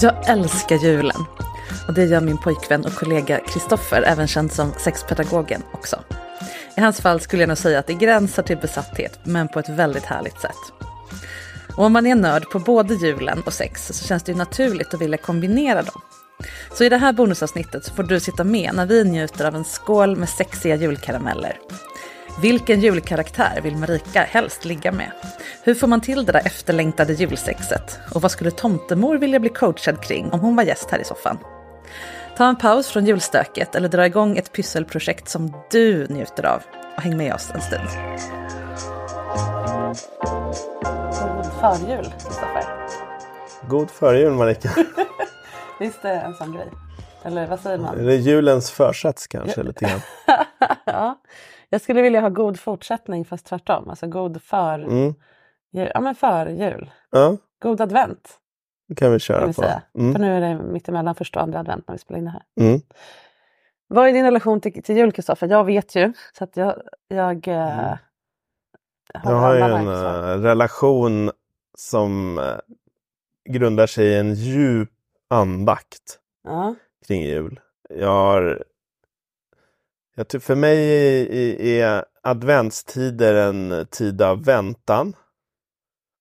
Jag älskar julen. Och det gör min pojkvän och kollega Kristoffer, även känd som sexpedagogen, också. I hans fall skulle jag nog säga att det gränsar till besatthet, men på ett väldigt härligt sätt. Och om man är nörd på både julen och sex så känns det ju naturligt att vilja kombinera dem. Så i det här bonusavsnittet så får du sitta med när vi njuter av en skål med sexiga julkarameller. Vilken julkaraktär vill Marika helst ligga med? Hur får man till det där efterlängtade julsexet? Och vad skulle tomtemor vilja bli coachad kring om hon var gäst här i soffan? Ta en paus från julstöket eller dra igång ett pysselprojekt som du njuter av och häng med oss en stund. God förjul, Kristoffer. God förjul Marika. Visst är det en sån grej? Eller vad säger man? Det är julens försats kanske lite grann. ja. Jag skulle vilja ha god fortsättning fast tvärtom. Alltså god för, Mm. jul. Ja, men för jul. Ja, God advent det kan vi köra kan vi på. säga. För Mm. nu är det mittemellan första och andra advent när vi spelar in det här. Mm. Vad är din relation till, till jul Kristoffer? Jag vet ju. Så att jag, jag, eh, Jag har ju en eh, relation som eh, grundar sig i en djup andakt Ja. kring jul. Jag har... Jag ty- för mig är, adventstider en tid av väntan.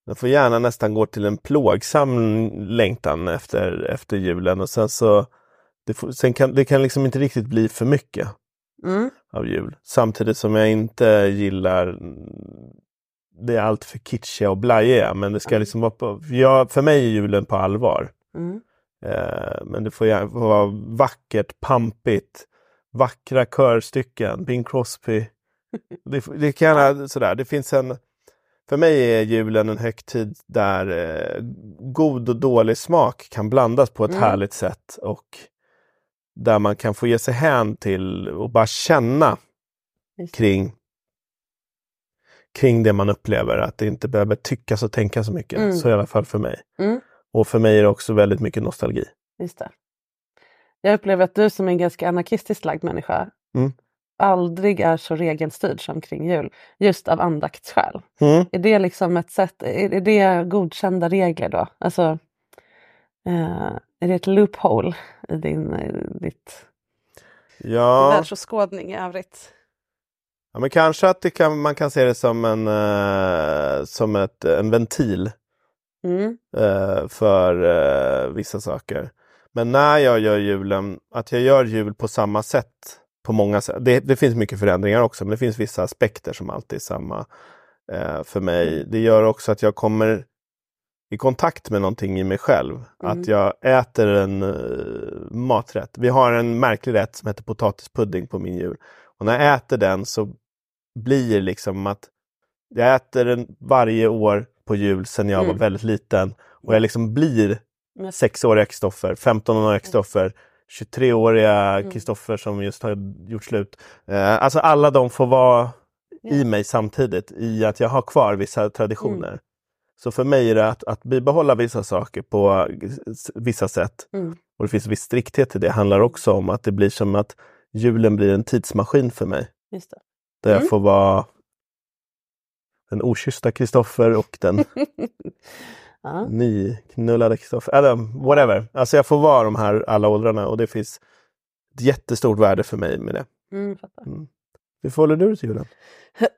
Den får gärna nästan gå till en plågsam längtan efter, efter julen och sen så det, får, sen kan, det kan liksom inte riktigt bli för mycket Mm. av jul. Samtidigt som jag inte gillar det är allt för kitschiga och blajiga. Men det ska liksom vara på, jag, för mig är julen på allvar. Mm. Eh, men det får vara vackert, pampigt, vackra körstycken, Bing Crosby. Det, det kan sådär, det finns en för mig är julen en högtid där eh, god och dålig smak kan blandas på ett Mm. härligt sätt och där man kan få ge sig hän till och bara känna kring kring det man upplever, att det inte behöver tyckas och tänka så mycket. Mm. Så i alla fall för mig. Mm. Och för mig är det också väldigt mycket nostalgi. Just det. Jag upplever att du som är en ganska anarkistiskt lagd människa Mm. aldrig är så regelstyrd som kring jul. Just av andaktsskäl. Mm. Är det liksom ett sätt, är är det godkända regler då? Alltså, eh, är det ett loophole i din, i ditt Ja, världsåskådning i övrigt? ja, men kanske att det kan, man kan se det som en, eh, som ett, en ventil Mm. eh, för eh, vissa saker. Men när jag gör julen, att jag gör jul på samma sätt på många sätt. Det, det finns mycket förändringar också, men det finns vissa aspekter som alltid är samma eh, för mig. Det gör också att jag kommer i kontakt med någonting i mig själv. Mm. Att jag äter en eh, maträtt. Vi har en märklig rätt som heter potatispudding på min jul. Och när jag äter den så blir det liksom att jag äter den varje år på jul sedan jag Mm. var väldigt liten. Och jag liksom blir Sexåriga Kristoffer, 15-åriga Kristoffer 23-åriga Kristoffer som just har gjort slut. Eh, alltså alla de får vara i mig samtidigt i att jag har kvar vissa traditioner. Så för mig är det att, att bibehålla vissa saker på vissa sätt. Och det finns viss strikthet i det. handlar också om att det blir som att julen blir en tidsmaskin för mig. Just det. Där jag får vara den okyssta Kristoffer och den Ja. nyknullade Kristoffer. Eller whatever. Alltså jag får vara de här alla åldrarna och det finns ett jättestort värde för mig med det. Mm, fattar. Hur förhåller du dig till julen?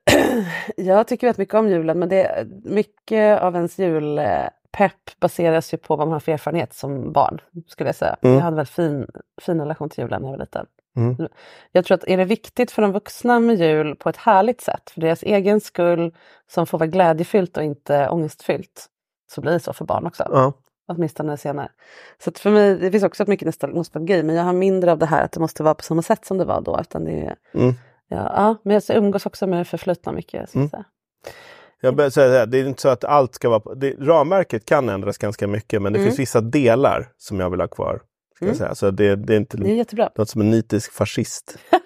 Jag tycker väldigt mycket om julen men det, mycket av ens julpepp baseras ju på vad man har för erfarenhet som barn. skulle Jag säga. Mm. Jag hade väldigt fin, fin relation till julen när jag var liten. Mm. Jag tror att är det viktigt för de vuxna med jul på ett härligt sätt, för deras egen skull, som får vara glädjefyllt och inte ångestfyllt, så blir det så för barn också. Ja. Åtminstone senare. Så för mig, det finns också mycket nostal- nostalgi, men jag har mindre av det här att det måste vara på samma sätt som det var då. Utan det är, Mm. ja, ja, men jag umgås också med förflutna mycket. Så säga. Jag börjar säga det, är inte så att allt ska vara... Det, ramverket kan ändras ganska mycket men det Mm. finns vissa delar som jag vill ha kvar. Ska jag säga. Så det, det är inte Det är jättebra. något som en nitisk fascist.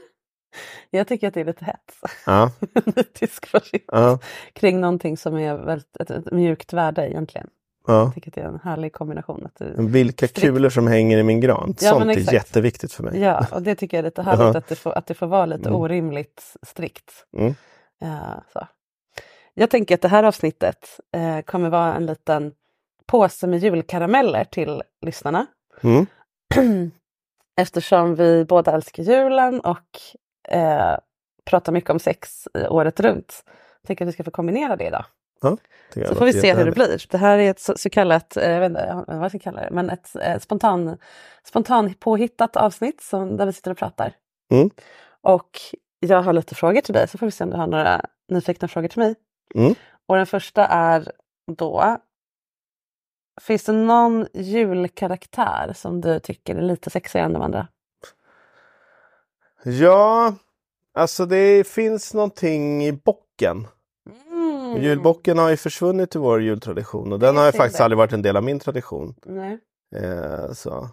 Jag tycker att det är lite hets. Ja, Tysk fascism. ja, Kring någonting som är väldigt, ett, ett mjukt värde egentligen. ja. Jag tycker att det är en härlig kombination. Att Vilka Strikt. kulor som hänger i min gran. Ja, Sånt är jätteviktigt för mig. Ja, och det tycker jag är lite härligt Ja. att, det får, att det får vara lite Mm. orimligt strikt. Mm. Ja, så. Jag tänker att det här avsnittet eh, kommer vara en liten påse med julkarameller till lyssnarna. Mm. Eftersom vi båda älskar julen och eh, pratar mycket om sex eh, året runt. Jag tänker att vi ska få kombinera det idag. Jag Så får vi se hur det blir. Det här är ett så, så kallat, eh, jag vet inte vad jag ska kalla det, men ett eh, spontan, spontan påhittat avsnitt som, där vi sitter och pratar. Mm. Och jag har lite frågor till dig så får vi se om du har några nyfikna frågor till mig. Mm. Och den första är då, finns det någon julkaraktär som du tycker är lite sexigare än de andra? Ja, alltså det finns någonting i bocken. Mm. Julbocken har ju försvunnit i vår jultradition och den har ju faktiskt det. aldrig varit en del av min tradition. Nej. Eh, så.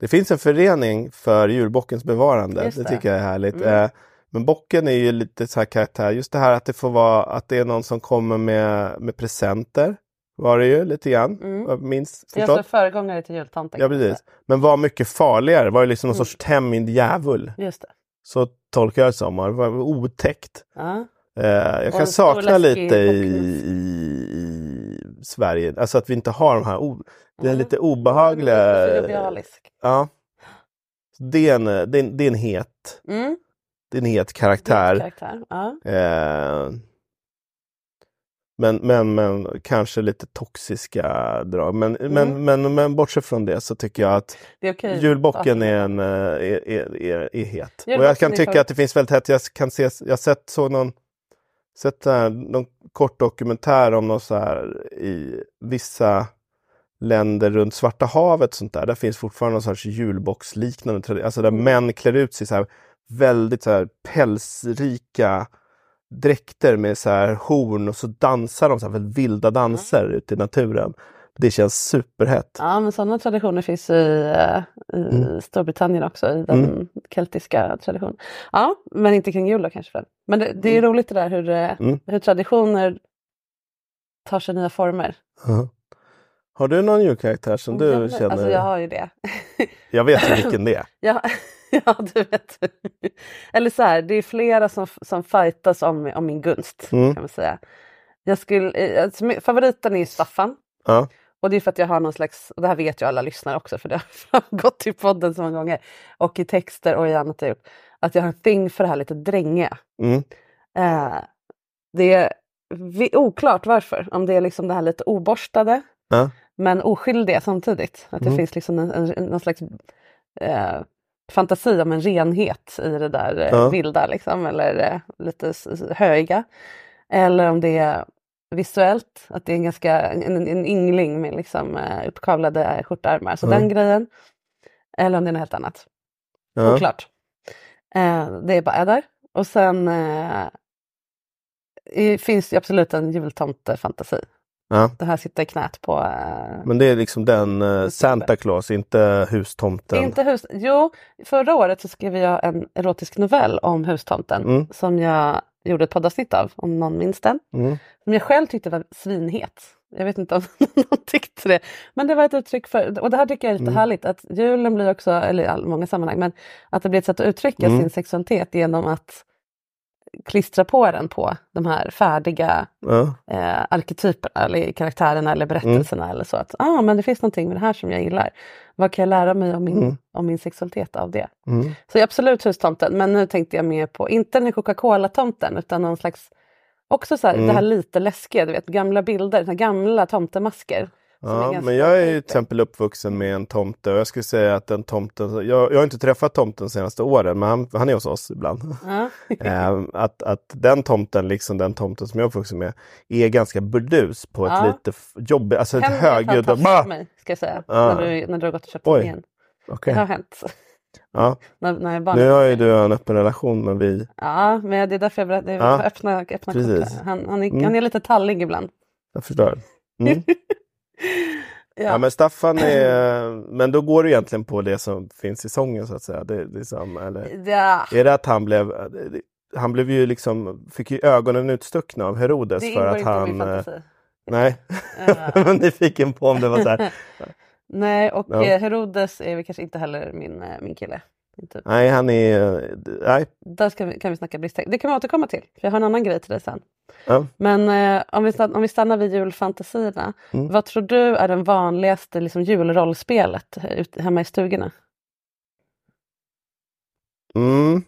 Det finns en förening för julbockens bevarande. Det. det. tycker jag är härligt. Mm. Eh, men bocken är ju lite så här karaktär. Just det här att det får vara att det är någon som kommer med, med presenter. Var det ju lite grann. Mm. Minst Jag är alltså förstått. föregångare till jultomten. Ja, precis. Men var mycket farligare. Var ju liksom någon Mm. sorts tämjd djävul. Just det. Så tolkar jag det som. Det var otäckt. Ja. Eh, jag kan sakna lite i, i, i Sverige, alltså att vi inte har de här, o, det är lite obehagliga... Ja. Det är, en, det, är, en- det är en het, Mm. det är en het karaktär. Karaktär. Ja. Men, men, men kanske lite toxiska drag. Men, Mm. men, men, men bortsett från det så tycker jag att okej. julbocken är, en, eh, är, är, är, är het. Och Julbocken jag kan tycka för- att det finns väldigt hett. Jag kan se, jag har sett så någon, sett där, någon kort dokumentär om något så här i vissa länder runt Svarta havet. Sånt där. där finns fortfarande någon sorts julbocksliknande tradition. Alltså där Mm. män klär ut sig så här väldigt så här pälsrika dräkter med så här horn och så dansar de så här vilda danser ute i naturen. Det känns superhett. Ja, men sådana traditioner finns i, eh, i Mm. Storbritannien också, i den keltiska traditionen. Ja, men inte kring jul då kanske. Väl. Men det, det är roligt det där hur, eh, Mm. hur traditioner tar sig nya former. Ja. Har du någon julkaraktär som du Ja, känner? Alltså jag har ju det. Jag vet ju vilken det är. Ja, ja du vet. Eller så här, det är flera som, som fightas om, om min gunst. Mm. kan man säga. Jag skulle, eh, alltså, favoriten är ju Staffan. Ja. Och det är för att jag har någon slags, och det här vet ju alla lyssnare också för det har framgått i podden så många gånger och i texter och i annat jag gjort, att jag har en thing för det här lite drängiga. Mm. Eh, det är oklart varför, om det är liksom det här lite oborstade Ja. men oskyldiga samtidigt. Att det Mm. finns liksom en, en, någon slags eh, fantasi om en renhet i det där eh, Ja. vilda liksom, eller eh, lite höga. Eller om det är visuellt, att det är en ganska en, en yngling med liksom, eh, uppkavlade skjortärmar, så Ja. den grejen. Eller om det är något helt annat. Ja. Oklart. Eh, det är bara är där. Och sen eh, finns det absolut en jultomtefantasi. Ja. Det här sitta i knät på... eh, Men det är liksom den eh, Santa Claus, inte hustomten. Inte hus... Jo, förra året så skrev jag en erotisk novell om hustomten Mm. som jag gjorde ett poddavsnitt av, om någon minns den. Mm. Som jag själv tyckte var svinhet. Jag vet inte om någon tyckte det. Men det var ett uttryck för, och det här tycker jag är lite Mm. härligt, att julen blir också, eller i all- många sammanhang, men att det blir ett sätt att uttrycka Mm. sin sexualitet genom att klistra på den på de här färdiga Ja. eh, arketyperna eller karaktärerna eller berättelserna eller så. Att ah, men det finns någonting med det här som jag gillar. Vad kan jag lära mig om min, Mm. om min sexualitet av det? Mm. Så jag är absolut hustomten, men nu tänkte jag mer på, inte den Coca-Cola-tomten, utan någon slags, också så här, Mm. det här lite läskiga, du vet, gamla bilder, gamla tomtemasker. Ja, men jag är ju till exempel uppvuxen med en tomte och jag skulle säga att den tomten, jag, jag har inte träffat tomten de senaste åren men han, han är hos oss ibland. Ja. Eh, att, att den tomten, liksom den tomten som jag är uppvuxen med, är ganska burdus på ett Ja. lite jobbigt, alltså ett högljutt... Bah! för mig, ska jag säga, Ja. när, du, när du har gått och köpt Oj. tidningen. Okej. Det har hänt. Ja. när, när. Nu har ju du en öppen relation men vi... Ja, men det är därför jag berättar, Ja. öppna, öppna. Han, han, är, Mm. han är lite tallig ibland. Jag förstår. Mm. Ja. Ja. men Staffan är... Men då går det egentligen på det som finns i sången så att säga. Det, samma, eller... Ja. är det att han blev... Han blev ju liksom, fick ju ögonen utstuckna av Herodes Det för att inte i min han... eh, fantasi. Nej, var nyfiken på om det var så här. Nej, och Ja. eh, Herodes är väl kanske inte heller min, eh, min kille. Inte. Nej, han är... Nej. Där ska vi, kan vi snacka bristtecken. Det kan vi återkomma till, för jag har en annan grej till dig sen. Ja. Men eh, om, vi stannar, om vi stannar vid julfantasierna. Mm. Vad tror du är den vanligaste liksom, julrollspelet ut, hemma i stugorna? Mm.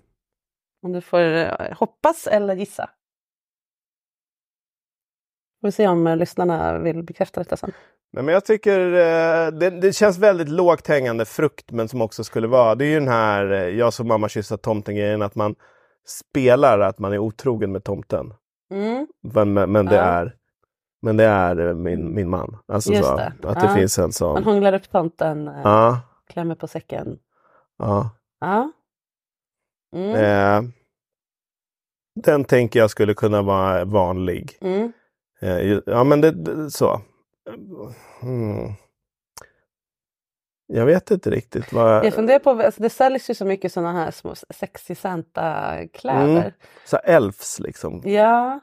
Om du får eh, hoppas eller gissa. Vi får se om eh, lyssnarna vill bekräfta detta sen. Nej, men jag tycker eh, det, det känns väldigt lågt hängande frukt men som också skulle vara. Det är ju den här eh, jag som mamma kyssa tomten-grejen att man spelar att man är otrogen med tomten. Mm. Men, men, men det Ja. är men det är eh, min, min man. Alltså Just så, det. Att det Ja. finns en Man sån. hånglar upp tomten, eh, Ja, klämmer på säcken. ja. Ja. Mm. Eh, den tänker jag skulle kunna vara vanlig. Mm. Ja men det så. Mm. Jag vet inte riktigt vad... Jag funderar på, alltså det säljs ju så mycket sådana här små sexy Santa-kläder. Mm. Så elfs liksom. Ja.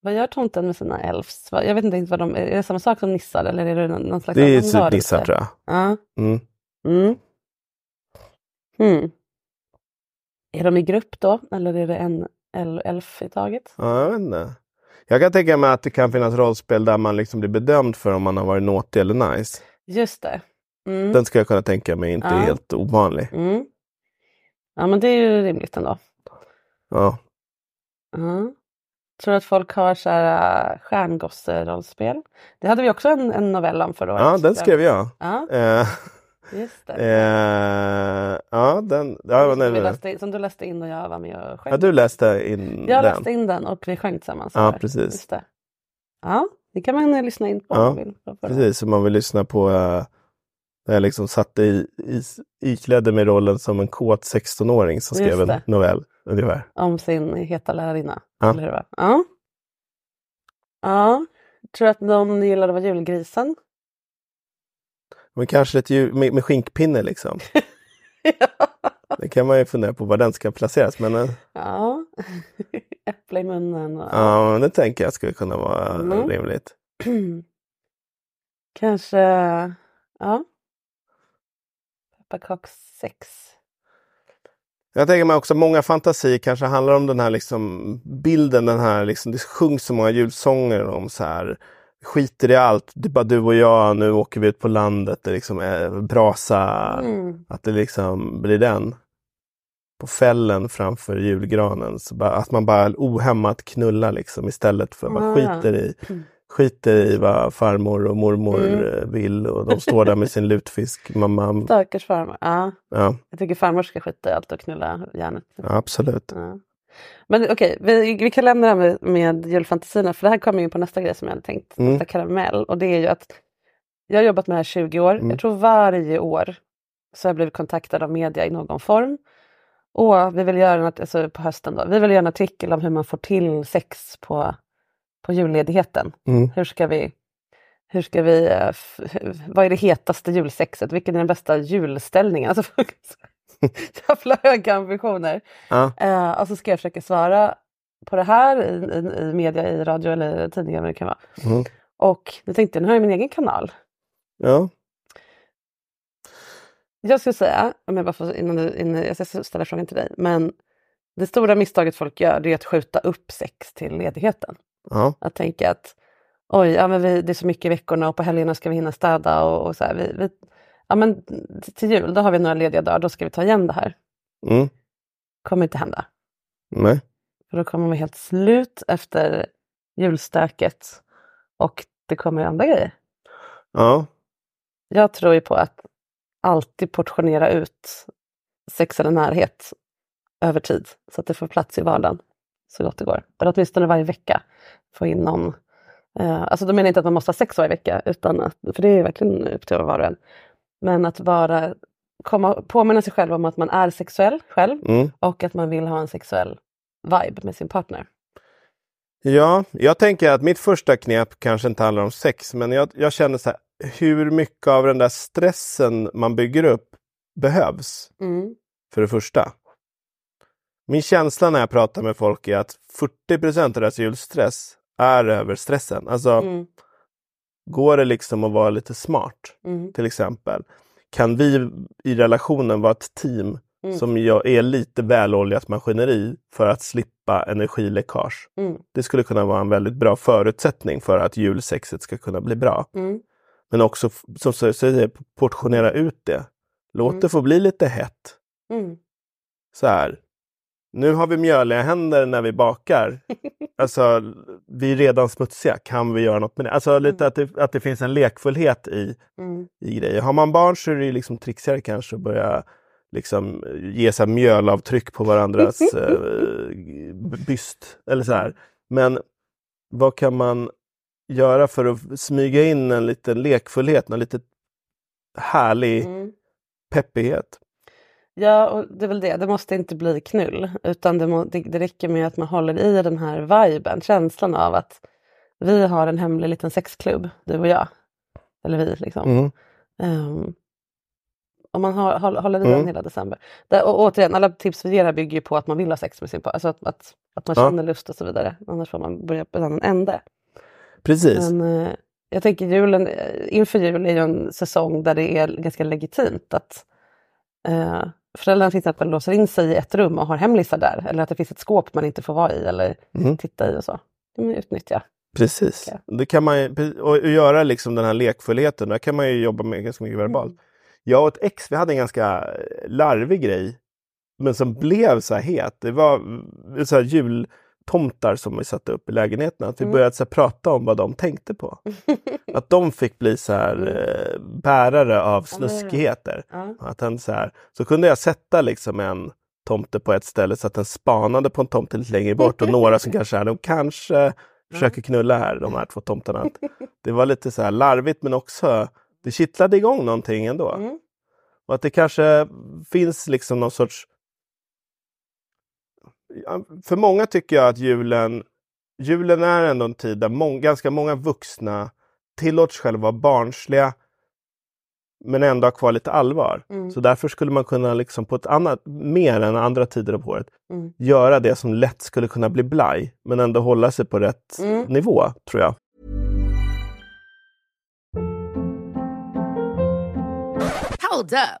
Vad gör tomten med sina elfs? Jag vet inte riktigt vad de är. Är det samma sak som nissar eller är det någon, slags Det är typ nissar tror jag. Ja. Mm. Mm. Mm. Är de i grupp då? Eller är det en el- elf i taget? Ja, jag vet inte. Jag kan tänka mig att det kan finnas rollspel där man liksom blir bedömd för om man har varit naughty eller nice. Just det. Mm. Den ska jag kunna tänka mig inte Ja. är helt ovanlig. Mm. Ja men det är ju rimligt ändå. Ja. Ja. Tror du att folk har så här äh, stjärngosse-rollspel? Det hade vi också en, en novell om förra året. ja, den skrev jag. Ja, Eh, just det. eh, ja, den... Ja, nej, läste, som du läste in och jag var med och sjöng. ja, du läste in jag den. läste in den och vi sjöng tillsammans. Ja, där. precis. Just det. Ja, det kan man lyssna in på Ja, om man vill. Precis, om man vill lyssna på uh, när jag liksom satte i, i, iklädde mig rollen som en kåt 16-åring som skrev en novell. Ungefär. Om sin heta lärarinna. Ja. Eller hur? Ja. ja. Tror du att någon gillar att vara julgrisen? Men kanske ett jul, med, med skinkpinne liksom. Det kan man ju fundera på var den ska placeras. Men eh, ja. Äpple i munnen. Och... ja, men det tänker jag skulle kunna vara Mm. rimligt. Kanske, ja. Pepparkakssex. Jag tänker mig också många fantasier kanske handlar om den här liksom bilden, den här liksom, det sjungs så många julsånger om så här skiter i allt, det är bara du och jag, nu åker vi ut på landet, det liksom är brasa, Mm. att det liksom blir den. På fällen framför julgranen, bara, att man bara ohämmat knullar liksom istället för att man Ah, skiter i skiter i vad farmor och mormor Mm. vill och de står där med sin lutfisk. Mamma, Stackars farmor. Ja, ja, jag tycker farmor ska skita i allt och knulla järnet. ja, absolut. Ja. Men okej, vi, vi kan lämna det här med, med julfantasierna för det här kommer in på nästa grej som jag hade tänkt, Mm. nästa karamell. Och det är ju att jag har jobbat med det här i 20 år. Mm. Jag tror varje år så har jag blivit kontaktad av media i någon form. Och vi vill göra en, alltså på hösten då, vi vill göra en artikel om hur man får till sex på på julledigheten. Mm. Hur ska vi, hur ska vi, eh, vad är det hetaste julsexet? Vilken är den bästa julställningen? Alltså, jävla höga ambitioner. Ja. Eh, och så ska jag försöka svara på det här i, i, i media, i radio eller tidningar vad det kan vara. Mm. Och nu tänkte jag, nu har jag min egen kanal. Ja. Jag skulle säga, om jag bara får, innan, du, innan jag ska ställa frågan till dig, men det stora misstaget folk gör är att skjuta upp sex till ledigheten. Ja. Att tänka att oj, ja, men vi, det är så mycket i veckorna och på helgerna ska vi hinna städa och, och så här. Vi, vi, ja, men till jul, då har vi några lediga dagar, då ska vi ta igen det här. Mm. kommer inte hända. Nej. För då kommer man helt slut efter julstöket och det kommer andra grejer. Ja. Jag tror ju på att alltid portionera ut sex eller närhet över tid så att det får plats i vardagen så gott det går. Eller åtminstone varje vecka få in någon. Eh, alltså då menar jag inte att man måste ha sex varje vecka, utan att, för det är verkligen upp till var och en. Men att vara, komma, påminna sig själv om att man är sexuell själv Mm. och att man vill ha en sexuell vibe med sin partner. Ja, jag tänker att mitt första knep kanske inte handlar om sex, men jag, jag känner så här, hur mycket av den där stressen man bygger upp behövs, för det första. Min känsla när jag pratar med folk är att 40% av deras julstress är över stressen. Alltså, Mm. Går det liksom att vara lite smart, Mm. till exempel? Kan vi i relationen vara ett team Mm. som är lite väloljat maskineri för att slippa energiläckage? Mm. Det skulle kunna vara en väldigt bra förutsättning för att julsexet ska kunna bli bra. Mm. Men också, som jag säger, portionera ut det. Låt Mm. det få bli lite hett. Mm. Så här. Nu har vi mjöliga händer när vi bakar. Alltså, vi är redan smutsiga. Kan vi göra något med det? Alltså lite att det, att det finns en lekfullhet i, Mm. i grejer. Har man barn så är det liksom trixigare kanske att börja liksom ge så mjölavtryck på varandras eh, byst. Eller så här. Men vad kan man göra för att smyga in en liten lekfullhet, en lite härlig Mm. peppighet? Ja, och det är väl det. Det måste inte bli knull, utan det, må, det, det räcker med att man håller i den här viben, känslan av att vi har en hemlig liten sexklubb, du och jag. Eller vi liksom. Mm. Ehm, om man har, håll- håller i Mm. den hela december. Där, och återigen, alla tips vi ger här bygger ju på att man vill ha sex med sin partner, alltså att, att, att man Ja. känner lust och så vidare. Annars får man börja på en annan ände. Precis. Men eh, jag tänker julen, eh, inför jul är ju en säsong där det är ganska legitimt att eh, föräldrarna till exempel låser in sig i ett rum och har hemlisar där. Eller att det finns ett skåp man inte får vara i eller Mm. titta i och så. Det kan man utnyttja. Precis. Ja. Det kan man ju, och göra liksom den här lekfullheten, där kan man ju jobba med ganska mycket verbalt. Mm. Jag och ett ex, vi hade en ganska larvig grej, men som blev så här het. Det var mm, så här jultomtar som vi satte upp i lägenheten. Att vi Mm. började så här prata om vad de tänkte på. Att de fick bli så här eh, bärare av snuskigheter. Att han så, här, så kunde jag sätta liksom en tomte på ett ställe så att den spanade på en tomte lite längre bort och några som kanske är, de kanske försöker knulla här, de här två tomtarna. Det var lite så här larvigt men också, det kittlade igång någonting ändå. Mm. Och att det kanske finns liksom någon sorts... För många tycker jag att julen, julen är ändå en tid där mång, ganska många vuxna tillåts själva vara barnsliga men ändå ha kvar lite allvar. Mm. Så därför skulle man kunna liksom på ett annat, mer än andra tider av året, Mm. göra det som lätt skulle kunna bli blaj, men ändå hålla sig på rätt Mm. nivå, tror jag. Hold up.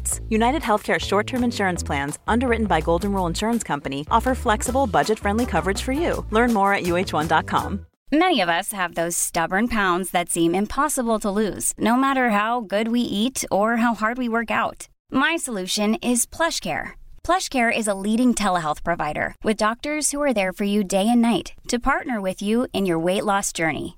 United Healthcare short term insurance plans, underwritten by Golden Rule Insurance Company, offer flexible, budget friendly coverage for you. Learn more at uh1.com. Many of us have those stubborn pounds that seem impossible to lose, no matter how good we eat or how hard we work out. My solution is PlushCare. PlushCare is a leading telehealth provider with doctors who are there for you day and night to partner with you in your weight loss journey.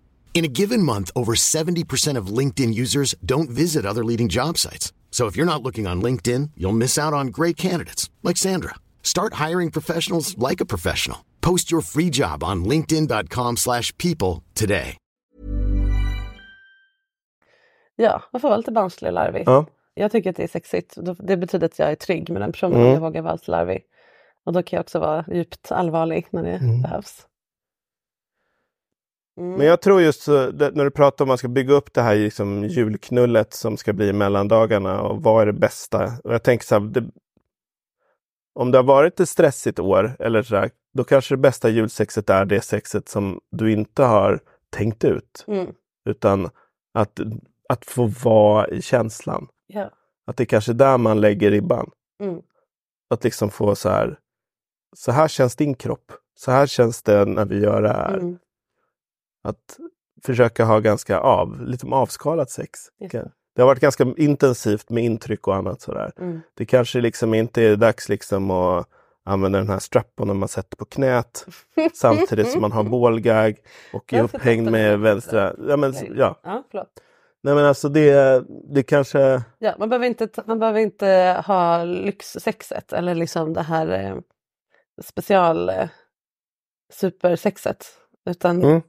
In a given month, over 70% of LinkedIn users don't visit other leading job sites. So if you're not looking on LinkedIn, you'll miss out on great candidates like Sandra. Start hiring professionals like a professional. Post your free job on linkedin.com/people slash people today. Ja, man får vara lite barnslig och larvig. Ja. Jag tycker att det är sexigt. Då- Det betyder att jag är trygg med den personen. Mm. Jag vågar vara lite larvig. Och då kan jag också vara djupt allvarlig när det Mm. behövs. Mm. Men jag tror just så, det, när du pratar om att man ska bygga upp det här liksom, julknullet som ska bli mellandagarna och vad är det bästa? Och jag tänker så här, det, om det har varit ett stressigt år eller så där, då kanske det bästa julsexet är det sexet som du inte har tänkt ut. Mm. Utan att, att få vara i känslan. Ja. Att det kanske är där man lägger ribban. Mm. Att liksom få så här, så här känns din kropp. Så här känns det när vi gör det här. Mm. Att försöka ha ganska av, lite avskalat sex. Det. det har varit ganska intensivt med intryck och annat sådär. Mm. Det kanske liksom inte är dags liksom att använda den här strappen när man sätter på knät samtidigt som man har bålgag och är upphängd med vänstra... Ja, men, ja. Ja, förlåt. Nej men alltså det, det kanske... Ja, man, behöver inte, man behöver inte ha lyxsexet eller liksom det här eh, special eh, supersexet. Utan Mm.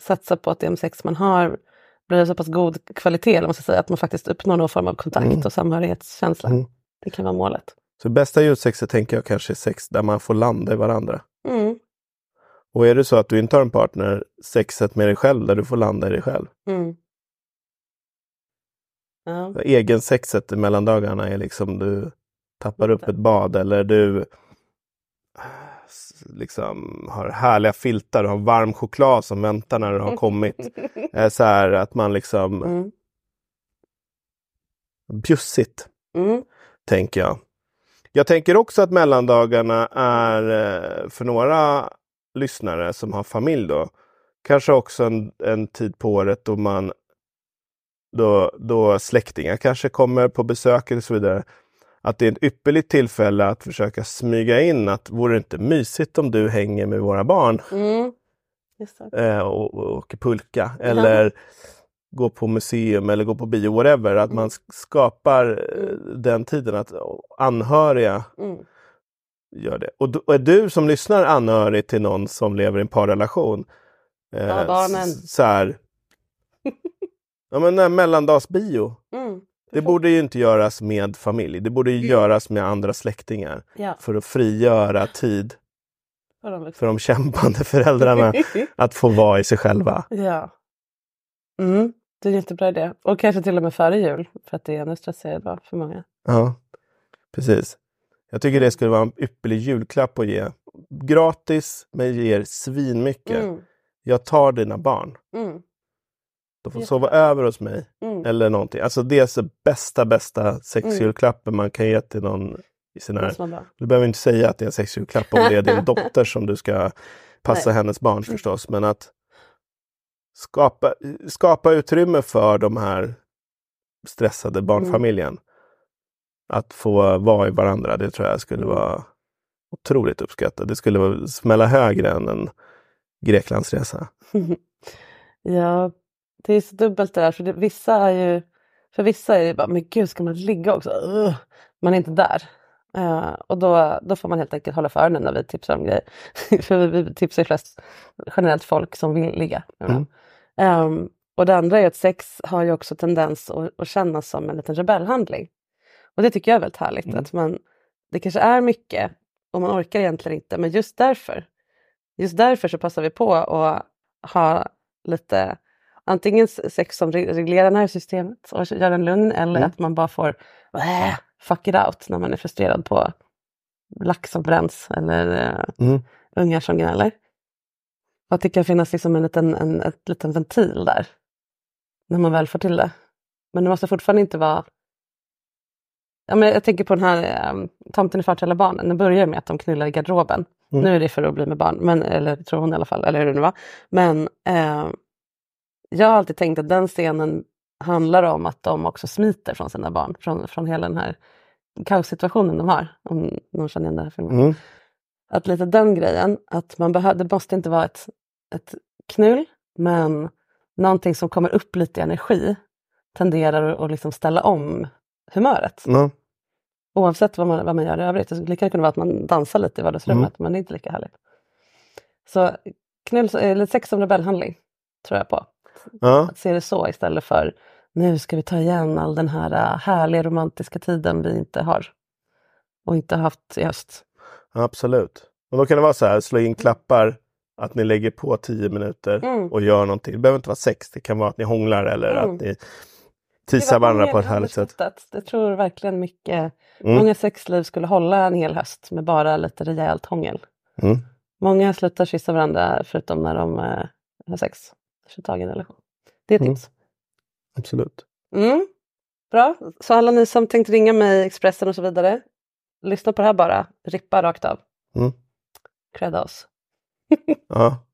Satsa på att det sex man har blir så pass god kvalitet, eller man ska säga, att man faktiskt uppnår någon form av kontakt Mm. och samhörighetskänsla. Mm. Det kan vara målet. Så bästa julsexet tänker jag kanske är sex där man får landa i varandra. Mm. Och är det så att du inte har en partner, sexet med dig själv där du får landa i dig själv. Mm. Ja. Egen sexet i mellandagarna är liksom du tappar upp ett bad eller du liksom har härliga filtar, du har varm choklad som väntar när du har kommit. Eh, Så här att man liksom Mm. bjussigt, Mm. tänker jag. Jag tänker också att mellandagarna är eh, för några lyssnare som har familj då, kanske också en, en tid på året då man då, då släktingar kanske kommer på besök och så vidare. Att det är ett ypperligt tillfälle att försöka smyga in att vore det inte mysigt om du hänger med våra barn Mm. Eh, och, och åker pulka eller går på museum eller går på bio, whatever. Att man sk- skapar eh, den tiden att anhöriga Mm. gör det. Och, och är du som lyssnar anhörig till någon som lever i en parrelation. Eh, Ja, Så här, ja men här mellandagsbio. Mm. Det borde ju inte göras med familj. Det borde ju göras med andra släktingar. Ja. För att frigöra tid För de kämpande föräldrarna att få vara i sig själva. ja. Mm. Det är en jättebra idé. Och kanske till och med före jul, för att det är ännu stressigare då för många. Ja, precis. Jag tycker det skulle vara en ypperlig julklapp att ge. Gratis, men ger svinmycket. Mm. Jag tar dina barn. Mm. De får sova över hos mig. Mm. Eller någonting. Alltså det är så bästa, bästa sexjulklappen man kan ge till någon i sin här... Du behöver inte säga att det är en sexjulklapp om det är din dotter som du ska passa Nej. hennes barn förstås. Men att skapa, skapa utrymme för de här stressade barnfamiljen. att få vara i varandra, det tror jag skulle vara otroligt uppskattat. Det skulle vara- smälla högre än en Greklandsresa. Ja, det är så dubbelt det där. För det, vissa är ju, för vissa är det bara, men gud ska man ligga också? Ugh. Man är inte där. Eh, och då, då får man helt enkelt hålla för öronen när vi tipsar om grejer. för vi, vi tipsar ju flest generellt folk som vill ligga. Mm. Ehm, och det andra är att sex har ju också tendens att, att kännas som en liten rebellhandling. Och det tycker jag är väldigt härligt. Mm. Att man, det kanske är mycket och man orkar egentligen inte, men just därför Just därför så passar vi på att ha lite antingen sex som re- reglerar nervsystemet och gör en lugn eller Mm. att man bara får äh, fuck it out när man är frustrerad på lax som bränns eller eh, Mm. ungar som gnäller. Och att det kan finnas liksom en liten, en ett liten ventil där när man väl får till det. Men det måste fortfarande inte vara Ja, men jag tänker på den här um, Tomten är far till alla barnen. Den börjar med att de knullar i garderoben. Mm. Nu är det för att bli med barn, men, eller tror hon i alla fall, eller hur det nu var. Men eh, jag har alltid tänkt att den scenen handlar om att de också smiter från sina barn, från, från hela den här kaossituationen de har. Om någon känner igen den här filmen. Mm. Att lite den grejen, att man behö- det måste inte vara ett, ett knull, men någonting som kommer upp lite energi tenderar att liksom ställa om humöret. Ja. Oavsett vad man, vad man gör i övrigt. Det skulle lika kunna vara att man dansar lite i vardagsrummet, Mm. men det är inte lika härligt. Så knull, eller sex som rebellhandling, tror jag på. Ja. Att se det så istället för nu ska vi ta igen all den här äh, härliga romantiska tiden vi inte har. Och inte haft i höst. Absolut. Och då kan det vara så här, slå in klappar, att ni lägger på tio minuter Mm. och gör någonting. Det behöver inte vara sex, det kan vara att ni hånglar eller Mm. att ni tisar var varandra på ett härligt sätt. Jag tror verkligen mycket, Mm. många sexliv skulle hålla en hel höst med bara lite rejält hångel. Mm. Många slutar kyssa varandra förutom när de eh, har sex. Tag i en relation. Det är ett Mm. tips. Absolut. Mm. Bra, så alla ni som tänkt ringa mig, Expressen och så vidare. Lyssna på det här bara, rippa rakt av. Mm. Credda oss. Ja,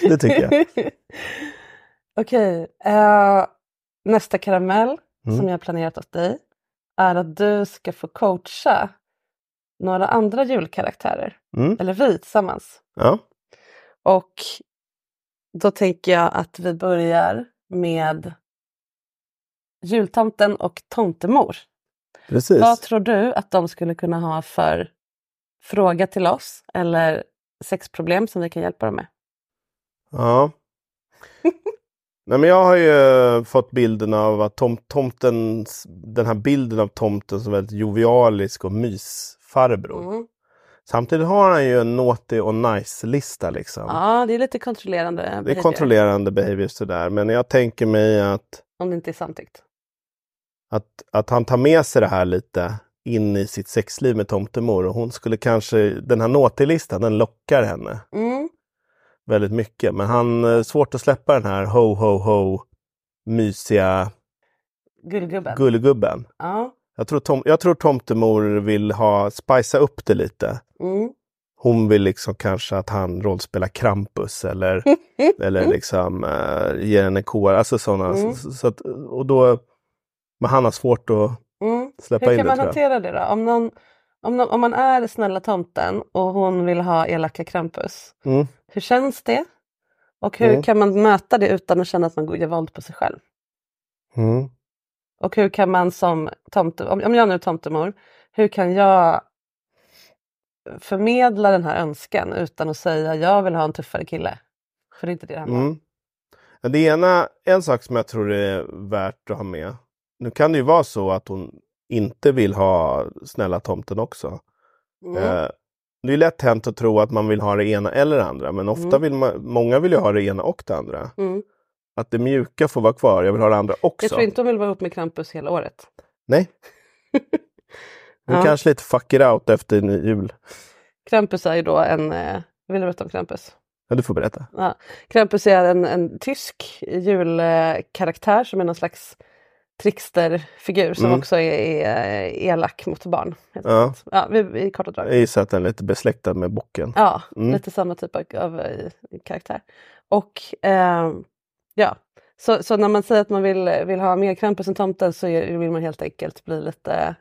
det tycker jag. Okej, eh, nästa karamell Mm. som jag har planerat åt dig är att du ska få coacha några andra julkaraktärer. Mm. Eller vi tillsammans. Ja. Och då tänker jag att vi börjar med jultomten och tomtemor. Precis. Vad tror du att de skulle kunna ha för fråga till oss eller sexproblem som vi kan hjälpa dem med? Ja. Nej, men jag har ju fått bilden av att tom, tomten, den här bilden av tomten som väldigt jovialisk och mysfarbror. Mm. Samtidigt har han ju en naughty och nice-lista liksom. Ja, det är lite kontrollerande. det är behavior, kontrollerande behavior sådär, men jag tänker mig att, Om det inte är samtyckt. att, att han tar med sig det här lite in i sitt sexliv med tomtemor och hon skulle kanske, den här naughty-listan den lockar henne Mm. väldigt mycket. Men han är svårt att släppa den här ho ho ho mysiga Gullgubben. gullgubben. ja. Jag tror, tom, jag tror tomtemor vill ha spicea upp det lite. Mm. Hon vill liksom kanske att han rollspelar Krampus eller, eller liksom uh, ger henne kår, alltså sådana. Mm. Så, så att, och då, men han har svårt att Mm. släppa Hur in kan det man tror jag. hantera det då? Om, någon, om, någon, om man är snälla tomten och hon vill ha elaka Krampus. Mm. Hur känns det? Och hur Mm. kan man möta det utan att känna att man går- gör våld på sig själv? Och hur kan man som tomte, om jag nu är tomtemor, hur kan jag förmedla den här önskan utan att säga jag vill ha en tuffare kille? För det är inte det det handlar om. Mm. Det ena, en sak som jag tror är värt att ha med. Nu kan det ju vara så att hon inte vill ha snälla tomten också. Mm. Eh, det är lätt hänt att tro att man vill ha det ena eller det andra, men ofta Mm. vill man, många vill ju ha det ena och det andra. Mm. Att det mjuka får vara kvar, jag vill ha det andra också. Jag tror inte hon vill vara upp med Krampus hela året. Nej. Nu Ja. kanske lite fuck it out efter jul. Krampus är ju då en, eh, vill du berätta om Krampus? Ja, du får berätta. Ja. Krampus är en, en tysk julkaraktär som är någon slags tricksterfigur som Mm. också är, är eh, elak mot barn. Ja. Ja, vi, I korta drag. Jag gissar att den är lite besläktad med bocken. Ja, Mm. lite samma typ av, av eh, karaktär. Och eh, ja, så, så när man säger att man vill, vill ha mer Krampus än tomten så är, vill man helt enkelt bli lite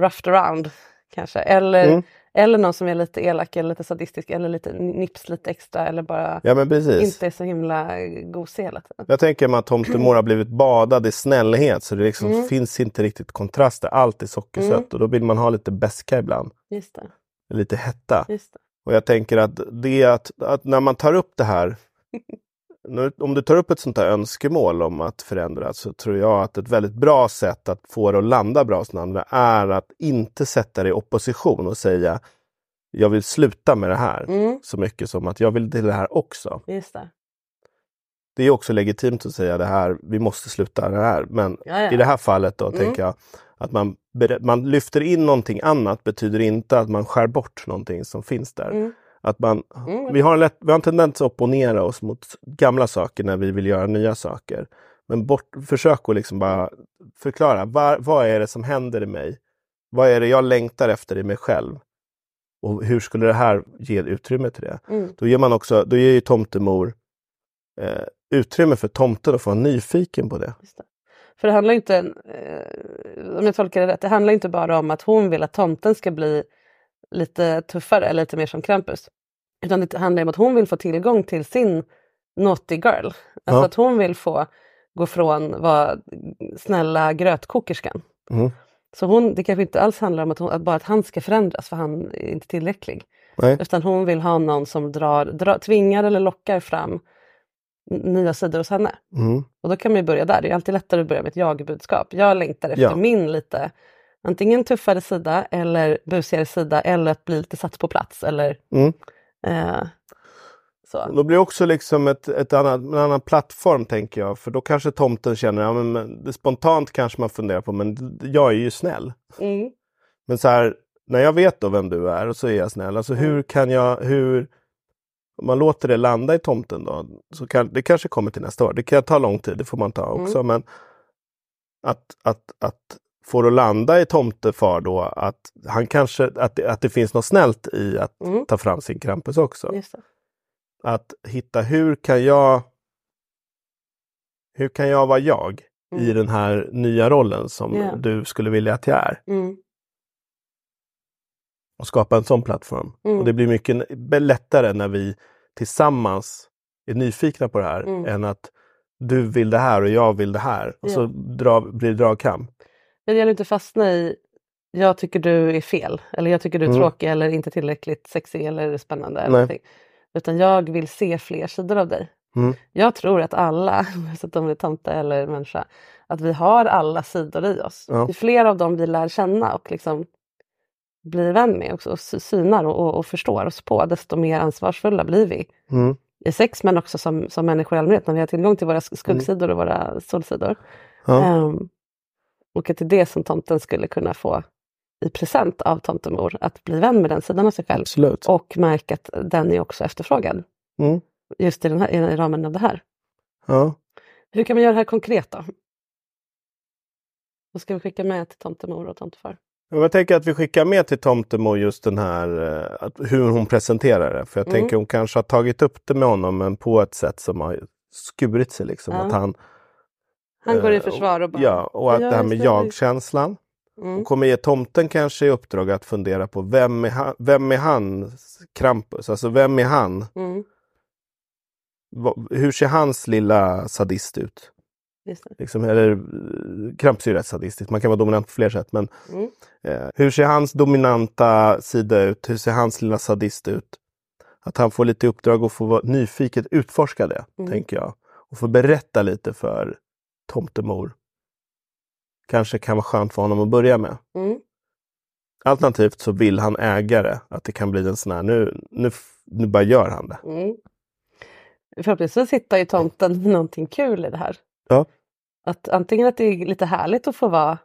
roughed around kanske. Eller, Mm. eller någon som är lite elak eller lite sadistisk eller lite nips lite extra eller bara Ja inte är så himla gosig hela tiden. Jag tänker mig att tomtemor har blivit badad i snällhet så det liksom Mm. finns inte riktigt kontraster. Allt är sockersött Mm. och då vill man ha lite beska ibland. Just det. Lite hetta. Just det. Och jag tänker att det att, att när man tar upp det här om du tar upp ett sånt här önskemål om att förändra så tror jag att ett väldigt bra sätt att få det att landa bra hos den andra är att inte sätta dig i opposition och säga jag vill sluta med det här. Mm. Så mycket som att jag vill till det här också. Just det. Det är också legitimt att säga det här, vi måste sluta det här. Men Ja, ja. i det här fallet då Mm. tänker jag att man, man lyfter in någonting annat betyder inte att man skär bort någonting som finns där. Mm. Att man, Mm. vi, har en lätt, vi har en tendens att opponera oss mot gamla saker när vi vill göra nya saker. Men bort, försök att liksom bara förklara, var, vad är det som händer i mig? Vad är det jag längtar efter i mig själv? Och hur skulle det här ge utrymme till det? Mm. Då ger man också, då ger ju tomtemor eh, utrymme för tomten att få vara nyfiken på det. För det handlar inte, eh, om jag tolkar det rätt, det handlar inte bara om att hon vill att tomten ska bli lite tuffare eller lite mer som Krampus. Utan det handlar om att hon vill få tillgång till sin naughty girl. Alltså Ja. att hon vill få gå från vara snälla grötkokerskan. Mm. Så hon, det kanske inte alls handlar om att, hon, att bara att han ska förändras för han är inte tillräcklig. Nej. Utan hon vill ha någon som drar, drar, tvingar eller lockar fram nya sidor hos henne. Mm. Och då kan man ju börja där. Det är alltid lättare att börja med ett jag-budskap. Jag längtar efter Ja. min lite antingen tuffare sida eller busigare sida eller att bli lite satt på plats. Eller, Mm. eh, så. Då blir det också liksom ett, ett annat, en annan plattform tänker jag. För då kanske tomten känner, ja, men, spontant kanske man funderar på, men jag är ju snäll. Mm. Men så här, när jag vet då vem du är och så är jag snäll. Alltså hur kan jag, hur... Om man låter det landa i tomten då, så kan det kanske kommer till nästa år. Det kan ta lång tid, det får man ta också. Men att, att, att få det att landa i tomtefar då, att han kanske, att det, att det finns något snällt i att Mm. ta fram sin Krampus också. Att hitta hur kan jag hur kan jag vara jag i Mm. den här nya rollen som Ja. du skulle vilja att jag är? Mm. och skapa en sån plattform. Mm. Och det blir mycket lättare när vi tillsammans är nyfikna på det här Mm. än att du vill det här och jag vill det här. Och Ja. så dra, blir det dragkamp. Det gäller inte att fastna i jag tycker du är fel eller jag tycker du är Mm. tråkig eller inte tillräckligt sexig eller spännande. Eller någonting. Utan jag vill se fler sidor av dig. Mm. Jag tror att alla, oavsett om det är tomte eller människa, att vi har alla sidor i oss. Ja. Ju fler av dem vi lär känna och liksom blir vän med och, och sy- synar och, och, och förstår oss på, desto mer ansvarsfulla blir vi Mm. i sex men också som, som människor i allmänhet när vi har tillgång till våra sk- skuggsidor och våra solsidor. Ja. Ehm, och att det är det som tomten skulle kunna få i present av tomtemor, att bli vän med den sidan av sig själv. Absolut. Och märka att den är också efterfrågad. Mm. Just i, den här, i ramen av det här. Ja. Hur kan man göra det här konkret då? Vad ska vi skicka med till tomtemor och tomtefar? Jag tänker att vi skickar med till Tomtemo just den här eh, hur hon presenterar det. För jag Mm. tänker hon kanske har tagit upp det med honom men på ett sätt som har skurit sig. Liksom. Ja. Att han, Han går i eh, försvar och bara... Ja, och att "Ja, det här med det." jag-känslan. Mm. Och kommer ge tomten kanske i uppdrag att fundera på vem är han, vem är han Krampus? Alltså vem är han? Mm. Hur ser hans lilla sadist ut? Liksom, eller eh, Krampus är ju rätt sadistisk, man kan vara dominant på fler sätt. Men Mm. eh, hur ser hans dominanta sida ut? Hur ser hans lilla sadist ut? Att han får lite uppdrag och får vara nyfiket utforska det, Mm. tänker jag. Och få berätta lite för tomtemor. Kanske kan vara skönt för honom att börja med. Mm. Alternativt så vill han äga det. Att det kan bli en sån här, nu, nu, nu bara gör han det. Mm. Förhoppningsvis hittar ju tomten någonting kul i det här. Ja. Att antingen att det är lite härligt att få vara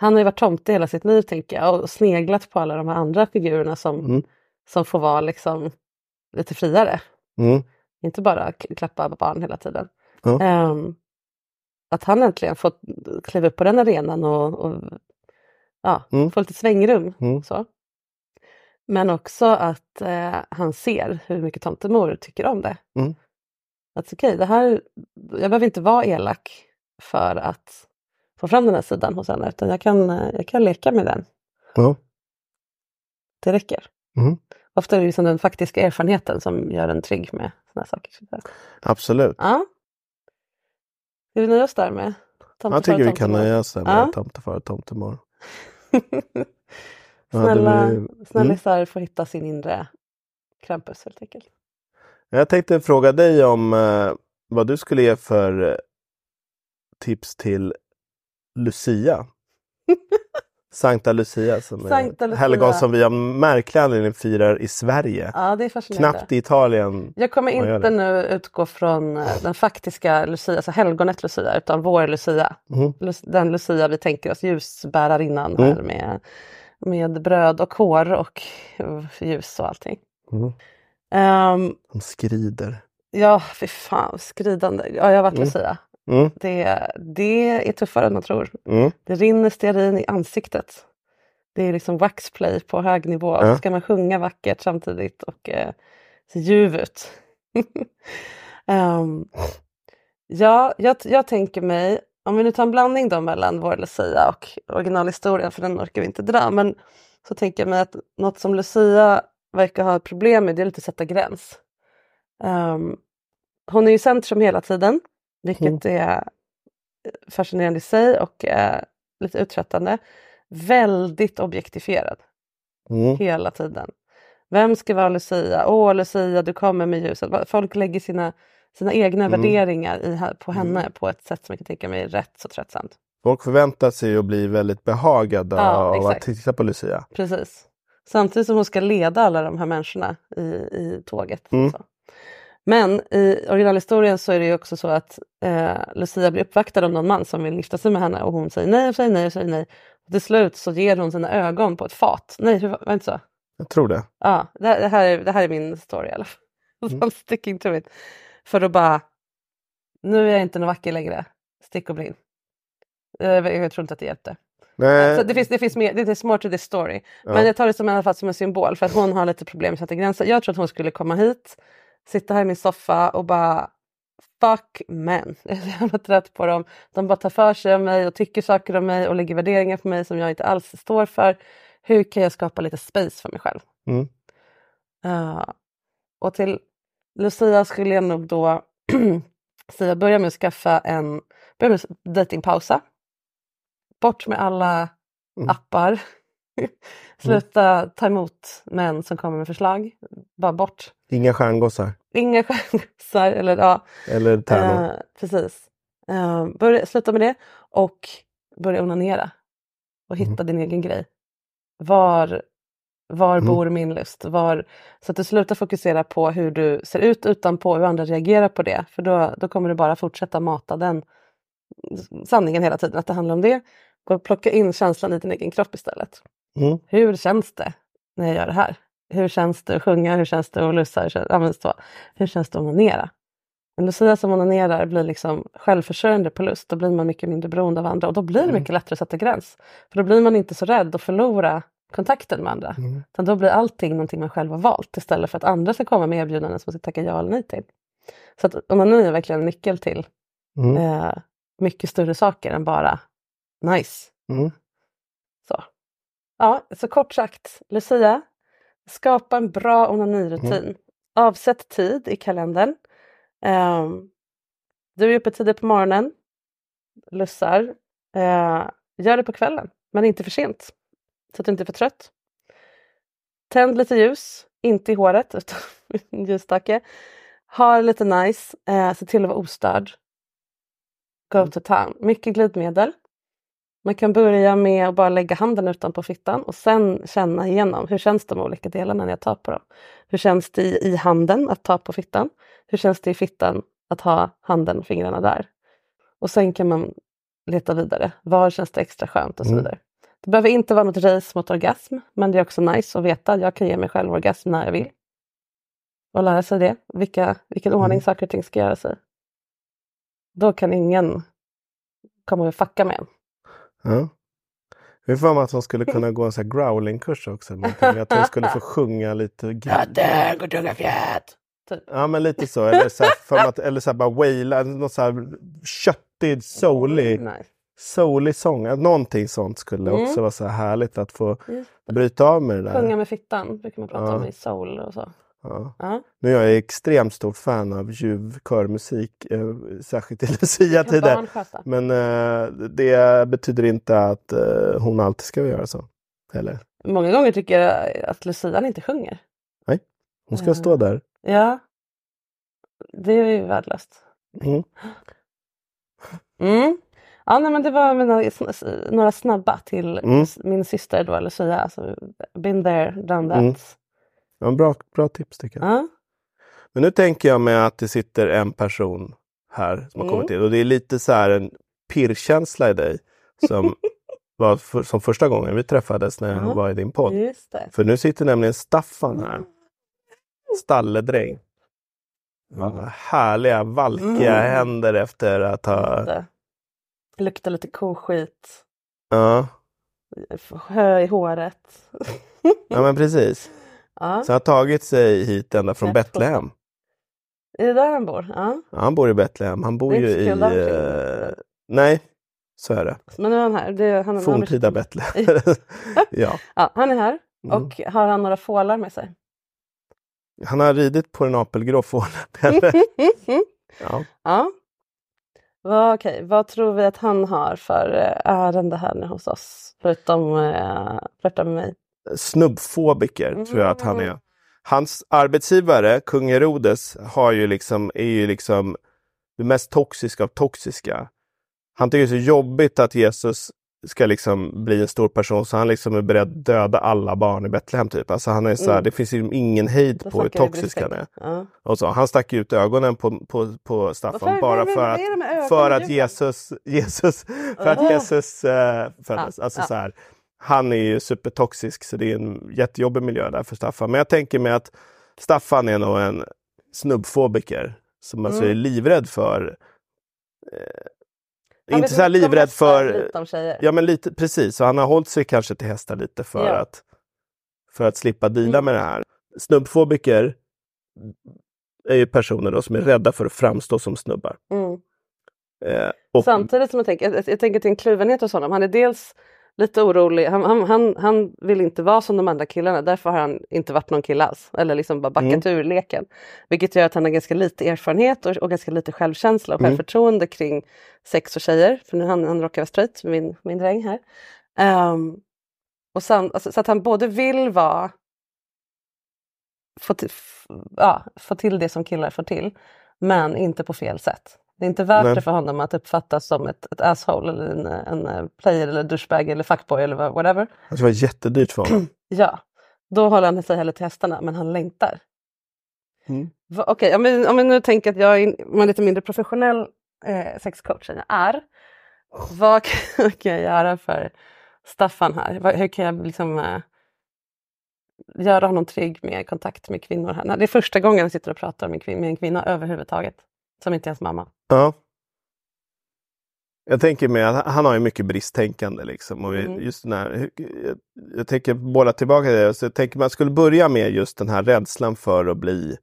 han har ju varit tomte hela sitt liv tänker jag och sneglat på alla de här andra figurerna som, Mm. som får vara liksom lite friare. Mm. Inte bara klappa barn hela tiden. Ja. Ehm, att han äntligen fått kliva upp på den arenan och, och ja, Mm. få lite svängrum. Mm. Så. Men också att eh, han ser hur mycket tomtemor tycker om det. Mm. Att okej, det här, jag behöver inte vara elak för att få fram den här sidan hos henne utan jag kan, eh, jag kan leka med den. Ja. Det räcker. Mm. Ofta är det liksom den faktiska erfarenheten som gör en trygg med sådana saker. Absolut. Ja. Ska vi nöja oss där med Jag tomtefar tycker vi kan nöja oss där med Ja. tomtefar och tomtemor. Snälla snällisar får hitta sin inre Krampus helt enkelt. Jag tänkte fråga dig om eh, vad du skulle ge för eh, tips till Lucia. Sankta Lucia som Sankta är helgon som vi av märklig anledning firar i Sverige. Ja, det är fascinerande. Knappt i Italien. Jag kommer inte nu utgå från eh, den faktiska Lucia, alltså helgonet Lucia, utan vår Lucia. Lus- Den Lucia vi tänker oss, ljusbärarinnan Mm. här med, med bröd och hår och ljus och allting. Mm. Ehm, De skrider. ja, fy fan, skridande. Ja, jag har varit Mm. Lucia. Mm. Det, det är tuffare än man tror. Mm. Det rinner stearin i ansiktet. Det är liksom waxplay på hög nivå. Ja. så ska man sjunga vackert samtidigt och eh, se ljuv ut. Ehm, ja, jag, jag tänker mig, om vi nu tar en blandning då mellan vår Lucia och originalhistorien, för den orkar vi inte dra, men så tänker jag mig att något som Lucia verkar ha problem med, det är lite att sätta gräns. Ehm, hon är ju i centrum hela tiden, vilket är fascinerande i sig och eh, lite uttröttande. Väldigt objektifierad Mm. hela tiden. Vem ska vara Lucia? Åh Lucia, du kommer med ljuset. Folk lägger sina, sina egna Mm. värderingar i, på henne på ett sätt som jag kan tänka mig är rätt så tröttsamt. Folk förväntar sig att bli väldigt behagade Ja, av att exakt. titta på Lucia. Precis. Samtidigt som hon ska leda alla de här människorna i, i tåget. Mm. Men i originalhistorien så är det ju också så att eh, Lucia blir uppvaktad av någon man som vill gifta sig med henne och hon säger nej och säger nej och säger nej. Och till slut så ger hon sina ögon på ett fat. Nej, hur var det inte så? Jag tror det. Ja, det här, det här, är, det här är min story i alla fall. Mm. Sticking to it. För att bara, nu är jag inte någon vacker längre. Stick och blinn. Eh, Jag, jag tror inte att det hjälpte. Nej. Så det finns, det finns mer, det är more to this story. Ja. Men jag tar det som, i alla fall som en symbol för att hon har lite problem med att sätta gränser. Jag tror att hon skulle komma hit, sitta här i min soffa och bara Fuck men. Jag är så jävla trött på dem. De bara tar för sig av mig och tycker saker om mig och lägger värderingar på mig som jag inte alls står för. Hur kan jag skapa lite space för mig själv? Mm. Uh, och till Lucia skulle jag nog då säga börja med att skaffa en börja med att datingpausa. Bort med alla Mm. appar. Sluta ta emot män som kommer med förslag. Bara bort. Inga stjärngossar. Inga chansar. Eller, ja, Eller tärnor. eh, precis. Eh, börja, sluta med det och börja onanera. Och hitta din egen grej. Var, var Mm. bor min lust? Var, så att du slutar fokusera på hur du ser ut utanpå, hur andra reagerar på det. För då, då kommer du bara fortsätta mata den sanningen hela tiden, att det handlar om det. Gå och plocka in känslan i din egen kropp istället. Mm. Hur känns det när jag gör det här? Hur känns det att sjunga? Hur känns det att lussa? Hur känns, ja. Hur känns det att onanera? En Lucia som onanerar blir liksom självförsörjande på lust. Då blir man mycket mindre beroende av andra och då blir det mycket lättare att sätta gräns. För då blir man inte så rädd att förlora kontakten med andra. Mm. Utan då blir allting någonting man själv har valt istället för att andra ska komma med erbjudanden som man ska tacka ja eller nej till. Så att onani är verkligen en nyckel till Mm. eh, mycket större saker än bara nice. Mm. Så. Ja, så kort sagt, Lucia, skapa en bra onanirutin. Mm. Avsätt tid i kalendern. Ehm, du är uppe tidigt på morgonen, lussar. Eh, gör det på kvällen, men inte för sent. Så att du inte är för trött. Tänd lite ljus, inte i håret utan en ljusstake. Ha lite nice, eh, se till att vara ostörd. Go to town. Mycket glidmedel. Man kan börja med att bara lägga handen utanpå fittan och sen känna igenom hur känns de olika delarna när jag tar på dem. Hur känns det i, handen att ta på fittan? Hur känns det i fittan att ha handen och fingrarna där? Och sen kan man leta vidare. Var känns det extra skönt och så Mm. vidare. Det behöver inte vara något race mot orgasm men det är också nice att veta att jag kan ge mig själv orgasm när jag vill. Och lära sig det, vilka, vilken ordning Mm. saker och ting ska göras i. Då kan ingen komma och fucka med en. Ja. Jag har för mig att hon skulle kunna gå en sån här growlingkurs också. eller. Att hon skulle få sjunga lite... Katten, Gudunga fjät! Typ. Ja men lite så. Eller så här, att, eller så här bara waila, något så här köttig, soulig Nice. soulig sång. Någonting sånt skulle Mm. också vara så här härligt att få bryta av med det där. Sjunga med fittan brukar man prata Ja. om i soul och så. Ja. Ja. Nu är jag extremt stort fan av ljuv körmusik, eh, särskilt i Lucia-tider. Men eh, det betyder inte att eh, hon alltid ska göra så. Eller? Många gånger tycker jag att Lucian inte sjunger. Hon ska stå där. Ja, det är ju värdelöst. Mm. Mm. Ja, nej, men det var mina, några snabba till Mm. min syster då, Lucia. Alltså, been there, done that. Mm. Ja, bra, bra tips tycker jag. Ja. Men nu tänker jag mig att det sitter en person här som har Mm. kommit in och det är lite så här en pirrkänsla i dig som var för, som första gången vi träffades när jag Ja. var i din podd. För nu sitter nämligen Staffan här. Stalledräng. Ja, härliga valkiga Mm. händer efter att ha... Det luktar lite koskit, Ja, hö i håret. ja men precis. Ja. Så han har tagit sig hit ända från Betlehem. Är det där han bor? Ja. Ja, han bor i Betlehem. Han bor är ju i... Eh, nej, så är det. Men nu är han här. Det, han, han, Forntida Betlehem. ja. ja, han är här. Mm. Och har han några fålar med sig? Han har ridit på en apelgrå fågel. ja. Ja. Vad, okej, vad tror vi att han har för eh, ärende här nu hos oss? Förutom eh, flörta med mig. Snubbfobiker tror jag att han Mm. är. Hans arbetsgivare, kung Herodes, har ju liksom, är ju liksom det mest toxiska av toxiska. Han tycker det är så jobbigt att Jesus ska liksom bli en stor person så han liksom är beredd att döda alla barn i Betlehem. Typ. Alltså han är så här, Mm. det finns ju ingen hejd Då på hur toxisk han är. Ja. Och så, han stack ut ögonen på, på, på Staffan Varför- bara för att, för att Jesus, Jesus, för att. Jesus eh, föddes. Alltså så här, han är ju supertoxisk så det är en jättejobbig miljö där för Staffan. Men jag tänker mig att Staffan är nog en snubbfobiker som alltså Mm. är livrädd för eh, Han inte så här livrädd för... Ja men lite precis, så han har hållit sig kanske till hästar lite för Ja. att för att slippa deala Mm. med det här. Snubbfobiker är ju personer då som är rädda för att framstå som snubbar. Mm. Eh, och, Samtidigt som jag tänker, jag, jag tänker till en kluvenhet hos honom. Han är dels lite orolig, han, han, han, han vill inte vara som de andra killarna, därför har han inte varit någon kille alls. Eller liksom bara backat ur leken. Vilket gör att han har ganska lite erfarenhet och, och ganska lite självkänsla och Mm. självförtroende kring sex och tjejer. För nu han, han råkar vara straight, min, min dräng här. Ehm, och sam, alltså, så att han både vill vara få, till, ja, få till det som killar får till, men inte på fel sätt. Det är inte värt Nej. det för honom att uppfattas som ett, ett asshole eller en, en eh, player eller douchebag eller fuckboy eller whatever. det var jättedyrt för honom. Ja, då håller han sig hellre till hästarna, men han längtar. Mm. Okej, om, vi, om vi nu tänker att jag är är lite mindre professionell eh, sexcoach än jag är. Vad kan, kan jag göra för Staffan här? Hur kan jag liksom, eh, göra honom trygg med kontakt med kvinnor? här? Det är första gången jag sitter och pratar med en kvinna överhuvudtaget. Som inte är hans mamma. Ja. Jag tänker mig att han har ju mycket bristtänkande liksom. Och Mm. just den här, jag, jag tänker bolla tillbaka till det. Så jag tänker man skulle börja med just den här rädslan för att bli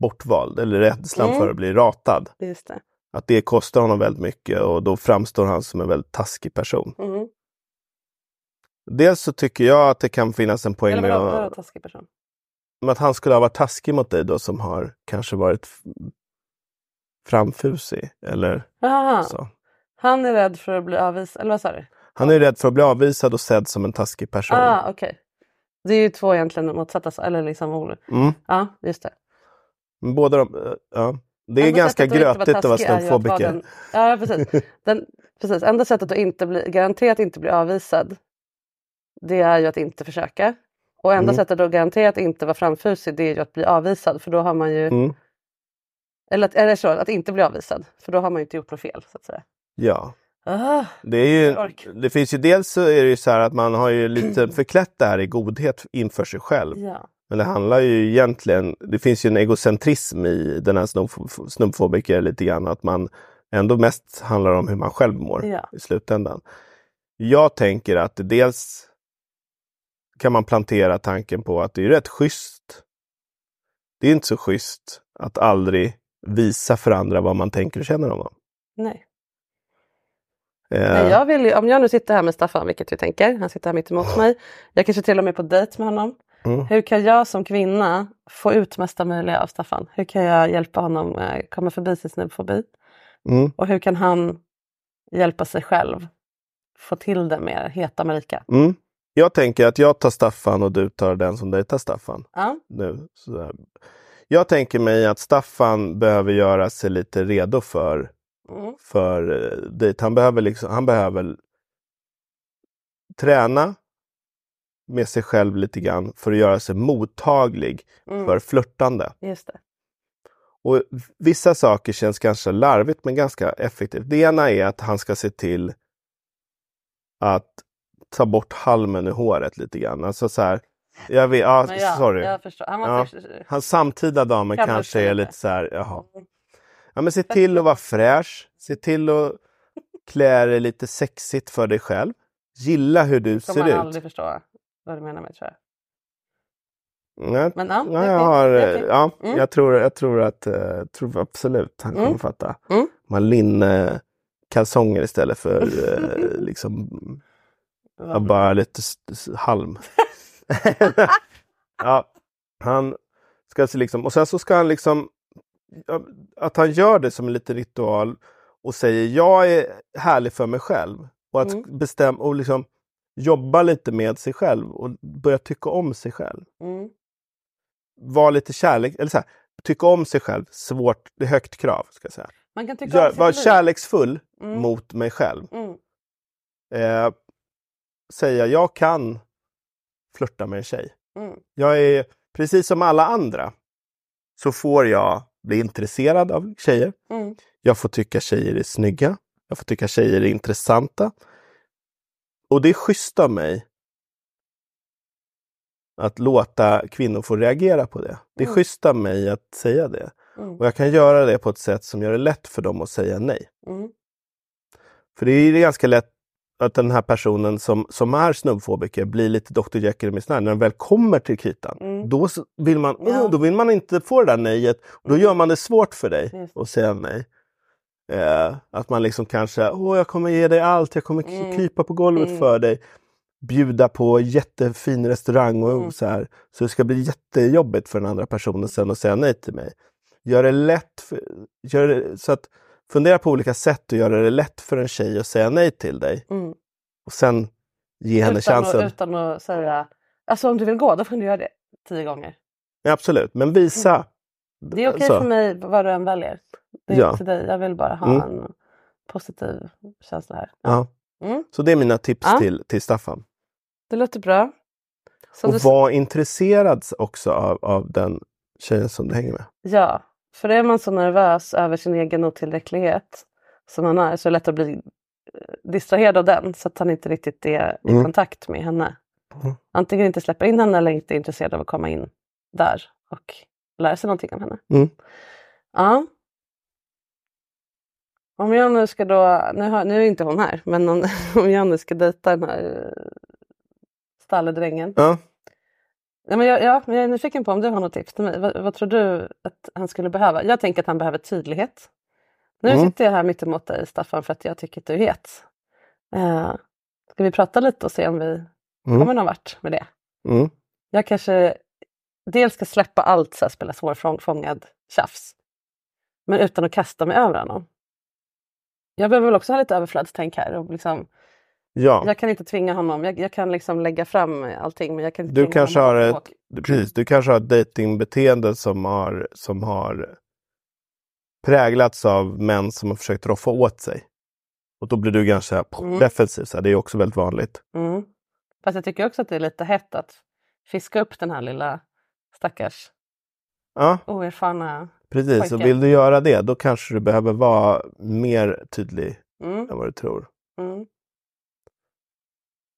bortvald eller rädslan Mm. för att bli ratad. Just det. Att det kostar honom väldigt mycket och då framstår han som en väldigt taskig person. Mm. Dels så tycker jag att det kan finnas en poäng Eller med vadå att, taskig person? att han skulle ha varit taskig mot dig då som har kanske varit framfusig. Eller Aha, så. han är rädd för att bli avvisad, eller vad sa du? Han är rädd för att bli avvisad och sedd som en taskig person. Ah, okej. Det är ju två egentligen motsatta, eller liksom ord. Mm. Ja, just det. Men Båda de, eh, ja. Det är Enda ganska grötigt att vara den- Ja, precis. Den, precis. Enda sättet att inte bli, garanterat inte bli avvisad, det är ju att inte försöka. Och enda Mm. sättet att garanterat inte vara framfusig, det är ju att bli avvisad. För då har man ju, Mm. Eller, att, eller så, att inte bli avvisad. För då har man ju inte gjort något fel, så att säga. Ja. Ah, Det, är ju, det finns ju dels så är det ju så här att man har ju lite förklätt det här i godhet inför sig själv. ja. Men det handlar ju egentligen, det finns ju en egocentrism i den här snubb- snubbfobiker lite grann. Att man ändå mest handlar om hur man själv mår Ja. i slutändan. Jag tänker att det dels kan man plantera tanken på att det är rätt schysst. Det är inte så schysst att aldrig visa för andra vad man tänker och känner om dem. Nej. Eh, Nej, jag vill ju, om jag nu sitter här med Staffan, vilket vi tänker, han sitter här mitt emot mig. Jag kanske till och med är på dejt med honom. Mm. Hur kan jag som kvinna få ut mesta möjliga av Staffan? Hur kan jag hjälpa honom eh, komma förbi sin snubbfobi? mm, Och hur kan han hjälpa sig själv få till det med heta Marika? mm. Jag tänker att jag tar Staffan och du tar den som dejtar Staffan. Ja. Nu, sådär. Jag tänker mig att Staffan behöver göra sig lite redo för, Mm. för eh, dejt. Han behöver, liksom, han behöver träna med sig själv lite grann för att göra sig mottaglig Mm. för flörtande. Just det. Och vissa saker känns ganska larvigt men ganska effektivt. Det ena är att han ska se till att ta bort halmen ur håret lite grann. Alltså så här, jag vet, ja, Men ja, sorry. Jag förstår. Han Ja. Hans samtida damer Kan kanske är lite. så här, jaha. Ja men se till att vara fräsch. Se till att klä dig lite sexigt för dig själv. Gilla hur du kommer ser ut. aldrig förstå vad du menar med tror jag. Ja, Men ja, ja, jag, har, ja Mm. jag, tror, jag tror att eh, tror absolut han kommer Mm. fatta. Mm. Man linne kalsonger istället för eh, liksom bara lite halm. ja, han ska se liksom, och sen så ska han liksom att han gör det som en liten ritual och säger jag är härlig för mig själv. Och att Mm. bestäm, och liksom jobba lite med sig själv och börja tycka om sig själv. Mm. Var lite kärlek, eller så här, tycka om sig själv, svårt, det är högt krav. ska jag säga. Man kan tycka Gör, var kärleksfull Mm. mot mig själv. Mm. Eh, säga jag kan flörta med en tjej. Mm. Jag är precis som alla andra så får jag bli intresserad av tjejer. Mm. Jag får tycka tjejer är snygga. Jag får tycka tjejer är intressanta. Och det är schysst av mig att låta kvinnor få reagera på det. Det är Mm. schysst av mig att säga det. Mm. Och jag kan göra det på ett sätt som gör det lätt för dem att säga nej. Mm. För det är ganska lätt att den här personen som, som är snubbfobiker blir lite Dr Jekyll och Hyde. När den väl kommer till kritan, Mm. då, vill man, Ja. då vill man inte få det där nejet. Och då Mm. gör man det svårt för dig Just. att säga nej. Eh, att man liksom kanske, åh jag kommer ge dig allt, jag kommer Mm. krypa på golvet Mm. för dig. Bjuda på jättefin restaurang och Mm. så här. Så det ska bli jättejobbigt för den andra personen sen att säga nej till mig. Gör det lätt, för, gör det, så att fundera på olika sätt att göra det lätt för en tjej att säga nej till dig. Mm. Och sen ge henne Utan, chansen. att, utan att säga, alltså om du vill gå då får du göra det tio gånger. Ja, absolut, men visa. Mm. Det är okej Så. för mig vad du än väljer. Det är Ja. till dig. Jag vill bara ha Mm. en positiv känsla här. Ja. Mm. Så det är mina tips Ja. till, till Staffan. Det låter bra. Som och du, var intresserad också av, av den tjejen som du hänger med. Ja, för är man så nervös över sin egen otillräcklighet som han är så är det lätt att bli eh, distraherad av den så att han inte riktigt är i Mm. kontakt med henne. Mm. Antingen inte släpper in henne eller inte är intresserad av att komma in där och lära sig någonting om henne. Mm. Ja. Om jag nu ska då, nu, har, nu är inte hon här, men om, om jag nu ska dejta den här eh, stalledrängen. Ja. Ja, men jag, ja, men jag är nyfiken på om du har något tips till mig. Vad, vad tror du att han skulle behöva? Jag tänker att han behöver tydlighet. Nu Mm. sitter jag här mittemot dig Staffan för att jag tycker att du är het. Uh, ska vi prata lite och se om vi Mm. kommer någon vart med det? Mm. Jag kanske dels ska släppa allt så här, spela svårfångad tjafs. Men utan att kasta mig över honom. Jag behöver väl också ha lite överflödstänk här. Och liksom, ja. Jag kan inte tvinga honom. Jag, jag kan liksom lägga fram allting men jag kan inte Du kanske har ett, precis, du kanske har ett datingbeteende som har, som har präglats av män som har försökt roffa åt sig. Och då blir du ganska Mm. defensiv. Så här. Det är också väldigt vanligt. Mm. Fast jag tycker också att det är lite hett att fiska upp den här lilla stackars Ja, oerfarna... precis. Och Pojken. vill du göra det, då kanske du behöver vara mer tydlig Mm. än vad du tror. Mm.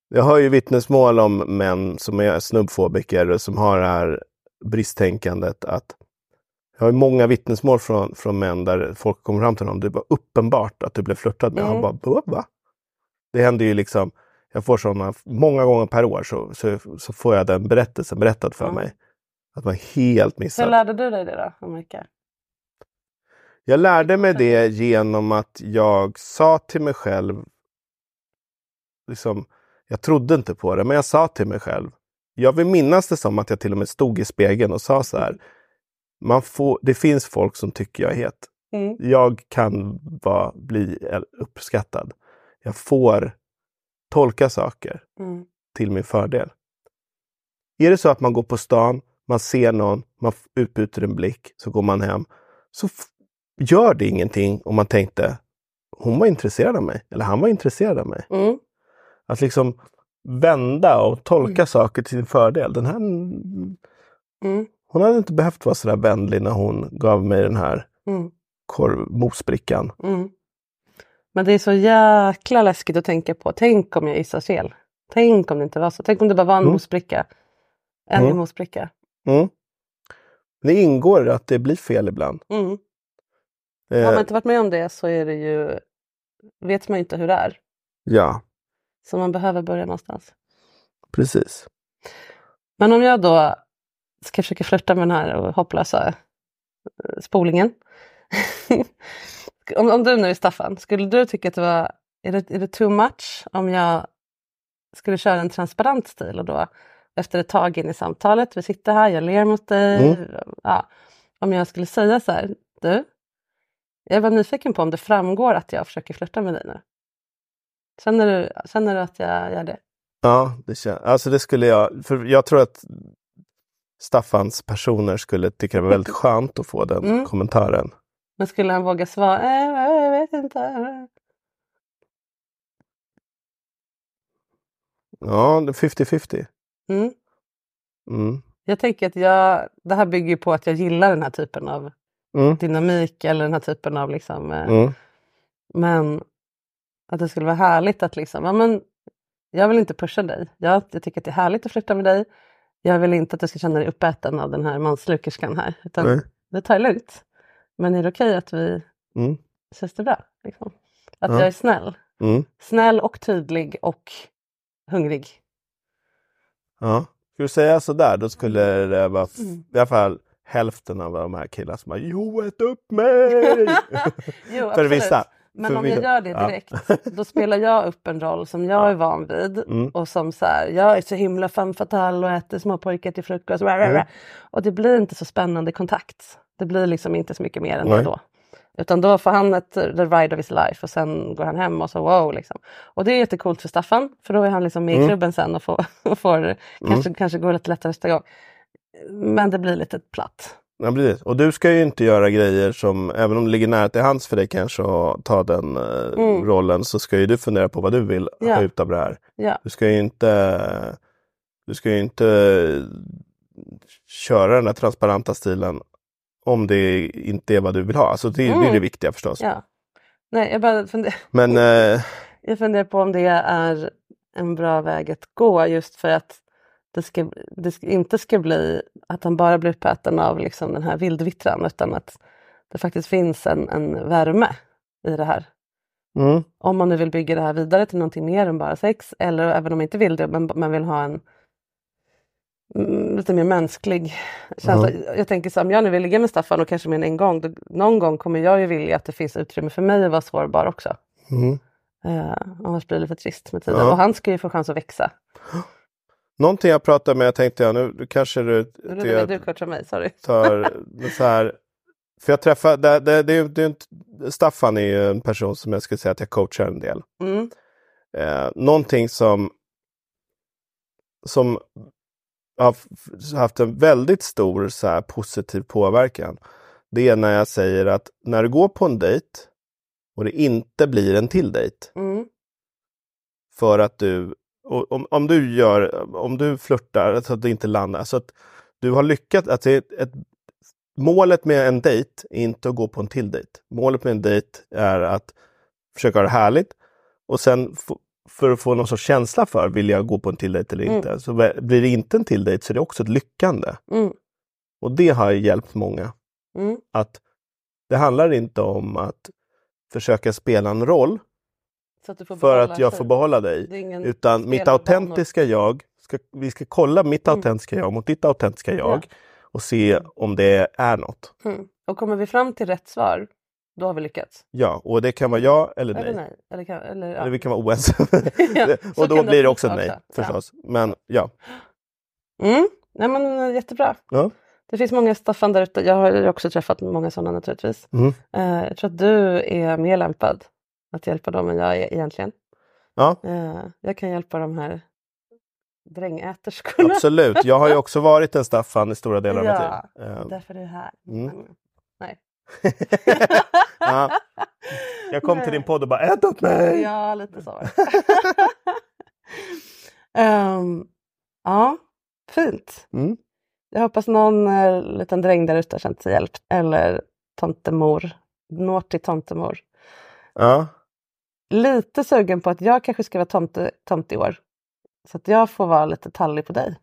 Jag hör ju vittnesmål om män som är snubbfobiker och som har det här bristtänkandet att jag har många vittnesmål från, från män där folk kommer fram till honom. Det var uppenbart att du blev flörtad med. Han Mm. bara, "Va? Det händer ju liksom, jag får sådana många gånger per år så, så, så får jag den berättelsen berättad för Mm. mig. Att man helt Hur missad. lärde du dig det då, Amerika? Jag lärde mig det genom att jag sa till mig själv liksom, jag trodde inte på det, men jag sa till mig själv. Jag vill minnas det som att jag till och med stod i spegeln och sa så här. Man får, det finns folk som tycker jag är het. Mm. Jag kan vara, bli uppskattad. Jag får tolka saker Mm. till min fördel. Är det så att man går på stan, man ser någon, man utbyter en blick, så går man hem. Så gör det ingenting om man tänkte hon var intresserad av mig, eller han var intresserad av mig. Mm. Att liksom vända och tolka Mm. saker till sin fördel. Den här, Mm. hon hade inte behövt vara så där vänlig när hon gav mig den här Mm. korv, mosbrickan. Mm. Men det är så jäkla läskigt att tänka på. Tänk om jag gissar fel. Tänk om det inte var så. Tänk om det bara var en Mm. mosbricka. En Mm. mosbricka. Mm. Det ingår att det blir fel ibland. Mm. Eh, Har man inte varit med om det så är det ju, vet man inte hur det är. Ja, Så man behöver börja någonstans. precis. Men om jag då ska försöka flirta med den här hopplösa eh, spolingen. om, om du nu är Staffan, skulle du tycka att det var, är det, är det too much om jag skulle köra en transparent stil och då efter ett tag in i samtalet, vi sitter här, jag ler mot dig. Mm. Ja, om jag skulle säga så här, du, jag var nyfiken på om det framgår att jag försöker flirta med dig nu. Känner du, känner du att jag gör det? Ja, det, kän- alltså det skulle jag, för jag tror att Staffans personer skulle tycka det var väldigt skönt att få den Mm. kommentaren. Men skulle han våga svara? Eh, jag vet inte. Ja, det är 50-50. Mm. Mm. Jag tänker att jag, det här bygger på att jag gillar den här typen av Mm. dynamik eller den här typen av liksom, eh, Mm. men att det skulle vara härligt att liksom, ja men jag vill inte pusha dig. Jag, jag tycker att det är härligt att flytta med dig. Jag vill inte att du ska känna dig uppäten av den här manslukerskan här, utan Nej. det tar lugnt. Men är det okej att vi, Mm. känns det bra? Liksom? Att Ja. jag är snäll. Mm. Snäll och tydlig och hungrig. Ja. Ska du säga sådär, då skulle det vara Mm. i alla fall hälften av de här killarna som bara Jo, ät upp mig! Jo, för vissa. Men om jag gör det Ja. direkt, då spelar jag upp en roll som jag är van vid. Mm. Och som så här, jag är så himla femme fatale och äter småpojkar till frukost. Mm. Och det blir inte så spännande kontakt. Det blir liksom inte så mycket mer än Nej. det då. Utan då får han ett the ride of his life och sen går han hem och så wow liksom. Och det är jättekult för Staffan för då är han liksom med i Mm. klubben sen och får, och får kanske, kanske går lite lättare nästa gång. Men det blir lite platt. Ja, precis. Och du ska ju inte göra grejer som, även om det ligger nära till hands för dig kanske att ta den eh, Mm. rollen, så ska ju du fundera på vad du vill Ja. ha ut av det här. Ja. Du ska ju inte, du ska ju inte köra den där transparenta stilen om det inte är vad du vill ha. Alltså det, det är Mm. det viktiga förstås. ja. Nej, jag bara funderar. Men eh, Jag funderar på om det är en bra väg att gå just för att det, ska, det ska, inte ska bli att han bara blir uppäten av liksom den här vildvittran utan att det faktiskt finns en, en värme i det här. mm, Om man nu vill bygga det här vidare till någonting mer än bara sex eller även om man inte vill det men man vill ha en mm, lite mer mänsklig känsla. Jag tänker så om jag nu vill ligga med Staffan och kanske med en, en gång, då, någon gång kommer jag ju vilja att det finns utrymme för mig att vara sårbar också. mm. Uh, annars blir det lite trist med tiden. Ja. Och han ska ju få chans att växa. Någonting jag pratade med, jag tänkte jag nu kanske du, Nu det du coachar mig, sorry. tar så här. För jag träffar, det, det, det, det Staffan är ju en person som jag skulle säga att jag coachar en del. Mm. Eh, någonting som, som har haft en väldigt stor så här, positiv påverkan. Det är när jag säger att när du går på en dejt och det inte blir en till dejt Mm. för att du, och om, om du gör, om du flörtar så att det inte landar, så att du har lyckats, att det är ett, målet med en dejt är inte att gå på en till dejt. Målet med en dejt är att försöka ha det härligt och sen för att få någon sorts känsla för, vill jag gå på en till dejt eller Mm. inte? Så vä- blir det inte en till dejt så är det också ett lyckande. Mm. Och det har hjälpt många. Mm. Att det handlar inte om att försöka spela en roll Så att du får för att jag får behålla dig. Utan mitt autentiska jag, ska, vi ska kolla mitt Mm. autentiska jag mot ditt autentiska jag och se om det är något. Mm. Och kommer vi fram till rätt svar, då har vi lyckats. Ja, och det kan vara ja eller nej. Eller nej. Eller, kan, eller, ja. Eller vi kan vara oense. Ja, och då blir det också nej också. förstås. Men ja. Mm. Nej, men, eh, jättebra. ja. Det finns många Staffan där ute. Jag har också träffat många sådana naturligtvis. Mm. Eh, jag tror att du är mer lämpad att hjälpa dem än jag är egentligen. Ja, Eh, jag kan hjälpa de här drängäterskorna. absolut. Jag har ju också varit en Staffan i stora delar av Ja, mitt liv. Eh, därför är du här. Mm. Nej. ja. Jag kom till din podd och bara ät upp mig! Ja, lite så. Ehm, ja, fint. Mm. Jag hoppas någon eh, liten dräng där ute har känt sig hjälpt. Eller tomtemor. Naughty tomtemor. Ja. Lite sugen på att jag kanske ska vara tomte, tomte i år. Så att jag får vara lite tallig på dig.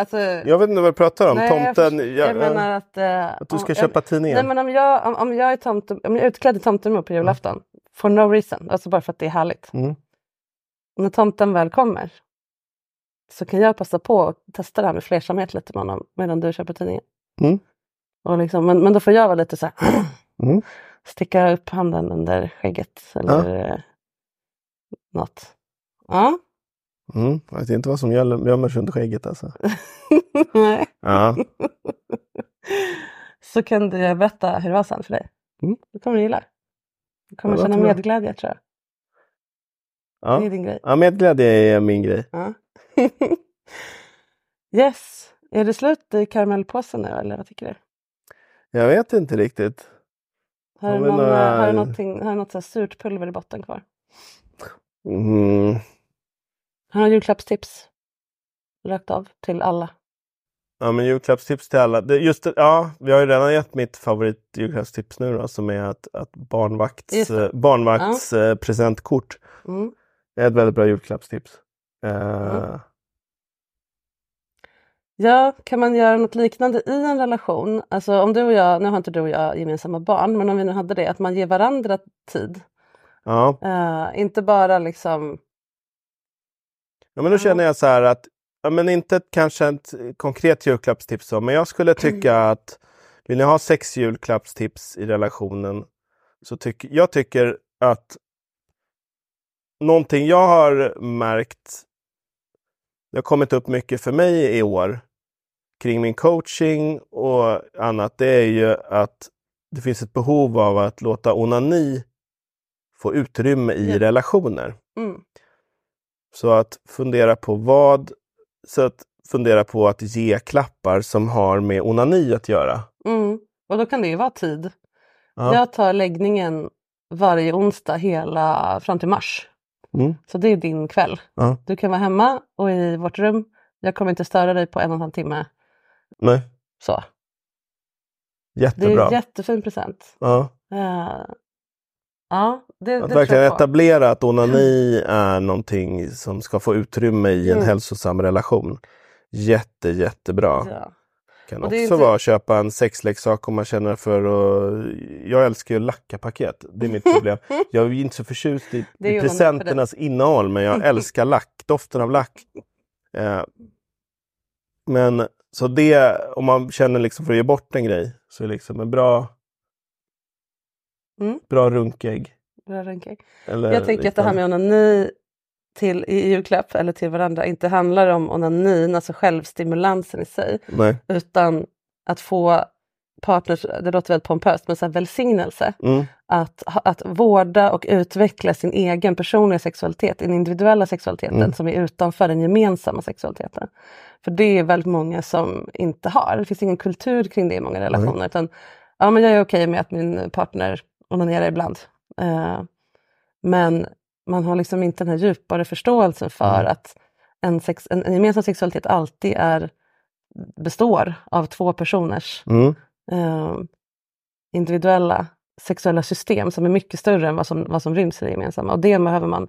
Alltså, Jag vet inte vad du pratar om. nej, jag Tomten. först- ja, jag menar att... eh, att du om- ska jag- köpa tidningen. Nej men om jag, om, om jag är tomte, om jag är utklädd till tomtemor på julafton. For no reason, alltså bara för att det är härligt. Mm. När tomten väl kommer. Så kan jag passa på att testa det här med flersamhet lite med honom medan du köper tidningen. Mm. Och liksom, men, men då får jag vara lite så här. Mm. Sticka upp handen under skägget eller eh, något. Ja. Mm. Jag vet inte vad som gäller- gömmer sig under skägget alltså. Nej. Ja. Så kan du berätta hur det var sen för dig. Mm. Det kommer du gilla. Du kommer Ja, känna medglädje tror jag. Det är Ja. din grej. ja, medglädje är min grej. Ja. yes. Är det slut i karamellpåsen nu eller vad tycker du? Jag vet inte riktigt. Har Har du, någon, några- har du, har du något så surt pulver i botten kvar? Mm. Har du julklappstips? Rakt av till alla. Ja, men julklappstips till alla. Det, just ja, vi har ju redan gett mitt favorit julklappstips nu då, som är att, att barnvakts, eh, barnvakts eh, presentkort Mm. är ett väldigt bra julklappstips. Eh, Mm. Ja, kan man göra något liknande i en relation? Alltså om du och jag, nu har inte du och jag gemensamma barn, men om vi nu hade det, att man ger varandra tid. ja. Eh, inte bara liksom, ja, men då känner jag så här att, ja, men inte ett, kanske ett konkret julklappstips så, men jag skulle tycka att vill ni ha sex julklappstips i relationen så tycker jag tycker att någonting jag har märkt, det har kommit upp mycket för mig i år kring min coaching och annat, det är ju att det finns ett behov av att låta onani få utrymme i Ja. relationer. mm, Så att fundera på vad, så att fundera på att ge klappar som har med onani att göra. mm. och då kan det ju vara tid. Ja. Jag tar läggningen varje onsdag hela fram till mars. Mm. Så det är din kväll. Ja. Du kan vara hemma och i vårt rum. Jag kommer inte störa dig på en och en halv timme. Nej, Så. Det är jättebra. en jättefin present. ja. Eh, ja, det, det Att tror verkligen etablera att onani är någonting som ska få utrymme i en Mm. hälsosam relation. Jätte, jättebra. Ja. Kan Och också det inte- vara att köpa en sexleksak om man känner för att... Jag älskar ju att lacka paket. Det är mitt problem. Jag är ju inte så förtjust i, Det i presenternas innehåll, men jag älskar lack. Doften av lack. Eh, men så det, om man känner liksom för att ge bort en grej, så är liksom en bra, Mm. bra runkägg. Bra runkägg. Eller Jag tänker att det här med onani till, i julklapp eller till varandra inte handlar om onanin, alltså självstimulansen i sig, Nej. utan att få partners, det låter väldigt pompöst, men så här välsignelse. Mm. Att, att vårda och utveckla sin egen personliga sexualitet, den individuella sexualiteten Mm. som är utanför den gemensamma sexualiteten. För det är väldigt många som inte har. Det finns ingen kultur kring det i många relationer. Utan, ja, men jag är okej med att min partner onanerar ibland. Eh, men man har liksom inte den här djupare förståelsen för Mm. att en, sex, en, en gemensam sexualitet alltid är, består av två personers Mm. eh, individuella sexuella system som är mycket större än vad som, vad som ryms i det gemensamma. Och det behöver man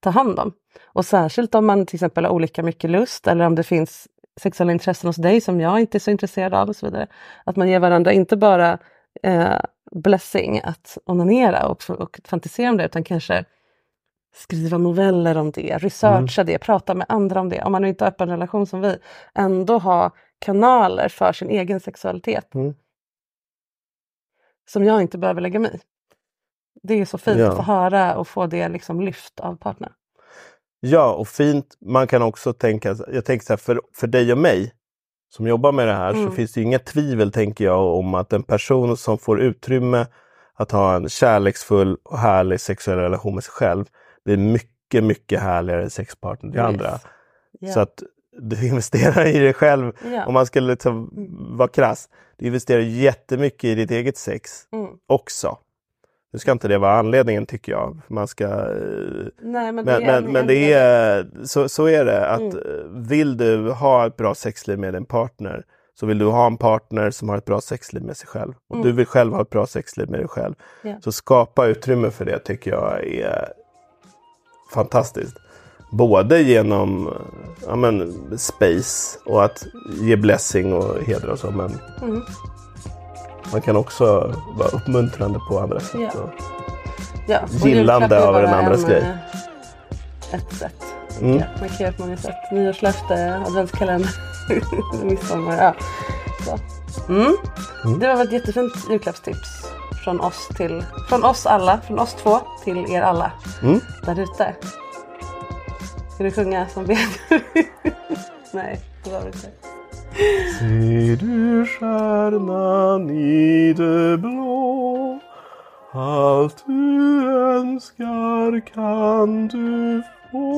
ta hand om. Och särskilt om man till exempel har olika mycket lust eller om det finns sexuella intressen hos dig som jag inte är så intresserad av och så vidare. Att man ger varandra inte bara eh, blessing att onanera och, och fantisera om det utan kanske skriva noveller om det, researcha det, prata med andra om det. Om man inte har öppen relation som vi, ändå ha kanaler för sin egen sexualitet. Mm. Som jag inte behöver lägga mig i. Det är så fint Ja. att få höra och få det liksom lyft av partnern. Ja, och fint. Man kan också tänka, jag tänker så här, för, för dig och mig som jobbar med det här så Mm. finns det inga tvivel, tänker jag, om att en person som får utrymme att ha en kärleksfull och härlig sexuell relation med sig själv blir mycket, mycket härligare sexpartner till Yes. andra. Ja. Så att du investerar i dig själv, Ja. om man skulle liksom vara krass. Du investerar jättemycket i ditt eget sex Mm. också. Nu ska inte det vara anledningen tycker jag. Man ska eh, Nej, men, men, det är men, en- men det är, så, så är det. Att Mm. eh, Vill du ha ett bra sexliv med din partner så vill du ha en partner som har ett bra sexliv med sig själv. Och Mm. du vill själv ha ett bra sexliv med dig själv. Ja. Så skapa utrymme för det tycker jag är fantastiskt. Både genom ja, men, space och att ge blessing och hedra och så. Men Mm. man kan också vara uppmuntrande på andra sätt. Ja. Och, Ja, och gillande av den andras en, grej. eh, Ett sätt. Mm. Ja, man kan göra på många sätt. Nyårslöfte, adventskalender, midsommar. Ja. Så. Mm. Mm. Det var ett jättefint julklappstips från oss, till, från oss alla, från oss två till er alla Mm. där ute. Ska du sjunga som ber? Nej, det var det inte. Se du stjärnan i det blå Allt du önskar kan du få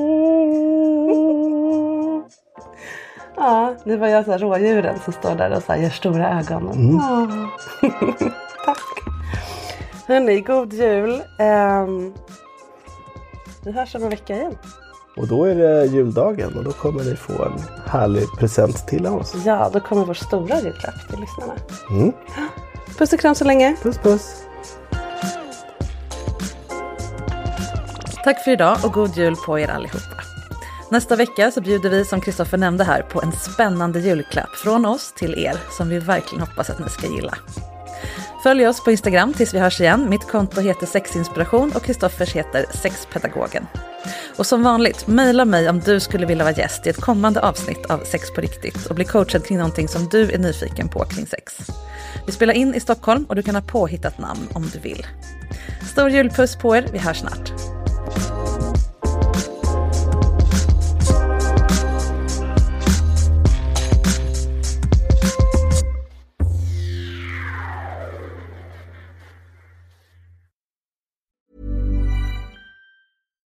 Ja, det var jag så här, rådjuren som står där och så gör stora ögon. Mm. Åh. Tack! Hörni, god jul! Um, vi hörs om en vecka igen. Och då är det juldagen och då kommer ni få en härlig present till av oss. Ja, då kommer vår stora julklapp till lyssnarna. Mm. Puss och kram så länge! Puss puss! Tack för idag och god jul på er allihopa. Nästa vecka så bjuder vi som Kristoffer nämnde här på en spännande julklapp från oss till er som vi verkligen hoppas att ni ska gilla. Följ oss på Instagram tills vi hörs igen. Mitt konto heter sexinspiration och Kristoffers heter sexpedagogen. Och som vanligt, mejla mig om du skulle vilja vara gäst i ett kommande avsnitt av Sex på riktigt och bli coachad kring någonting som du är nyfiken på kring sex. Vi spelar in i Stockholm och du kan ha påhittat namn om du vill. Stor julpuss på er, vi hörs snart.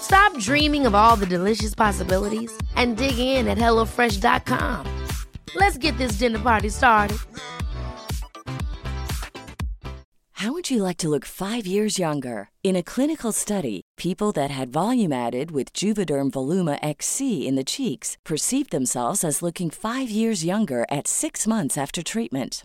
Stop dreaming of all the delicious possibilities and dig in at HelloFresh.com. Let's get this dinner party started. How would you like to look five years younger? In a clinical study, people that had volume added with Juvederm Voluma XC in the cheeks perceived themselves as looking five years younger at six months after treatment.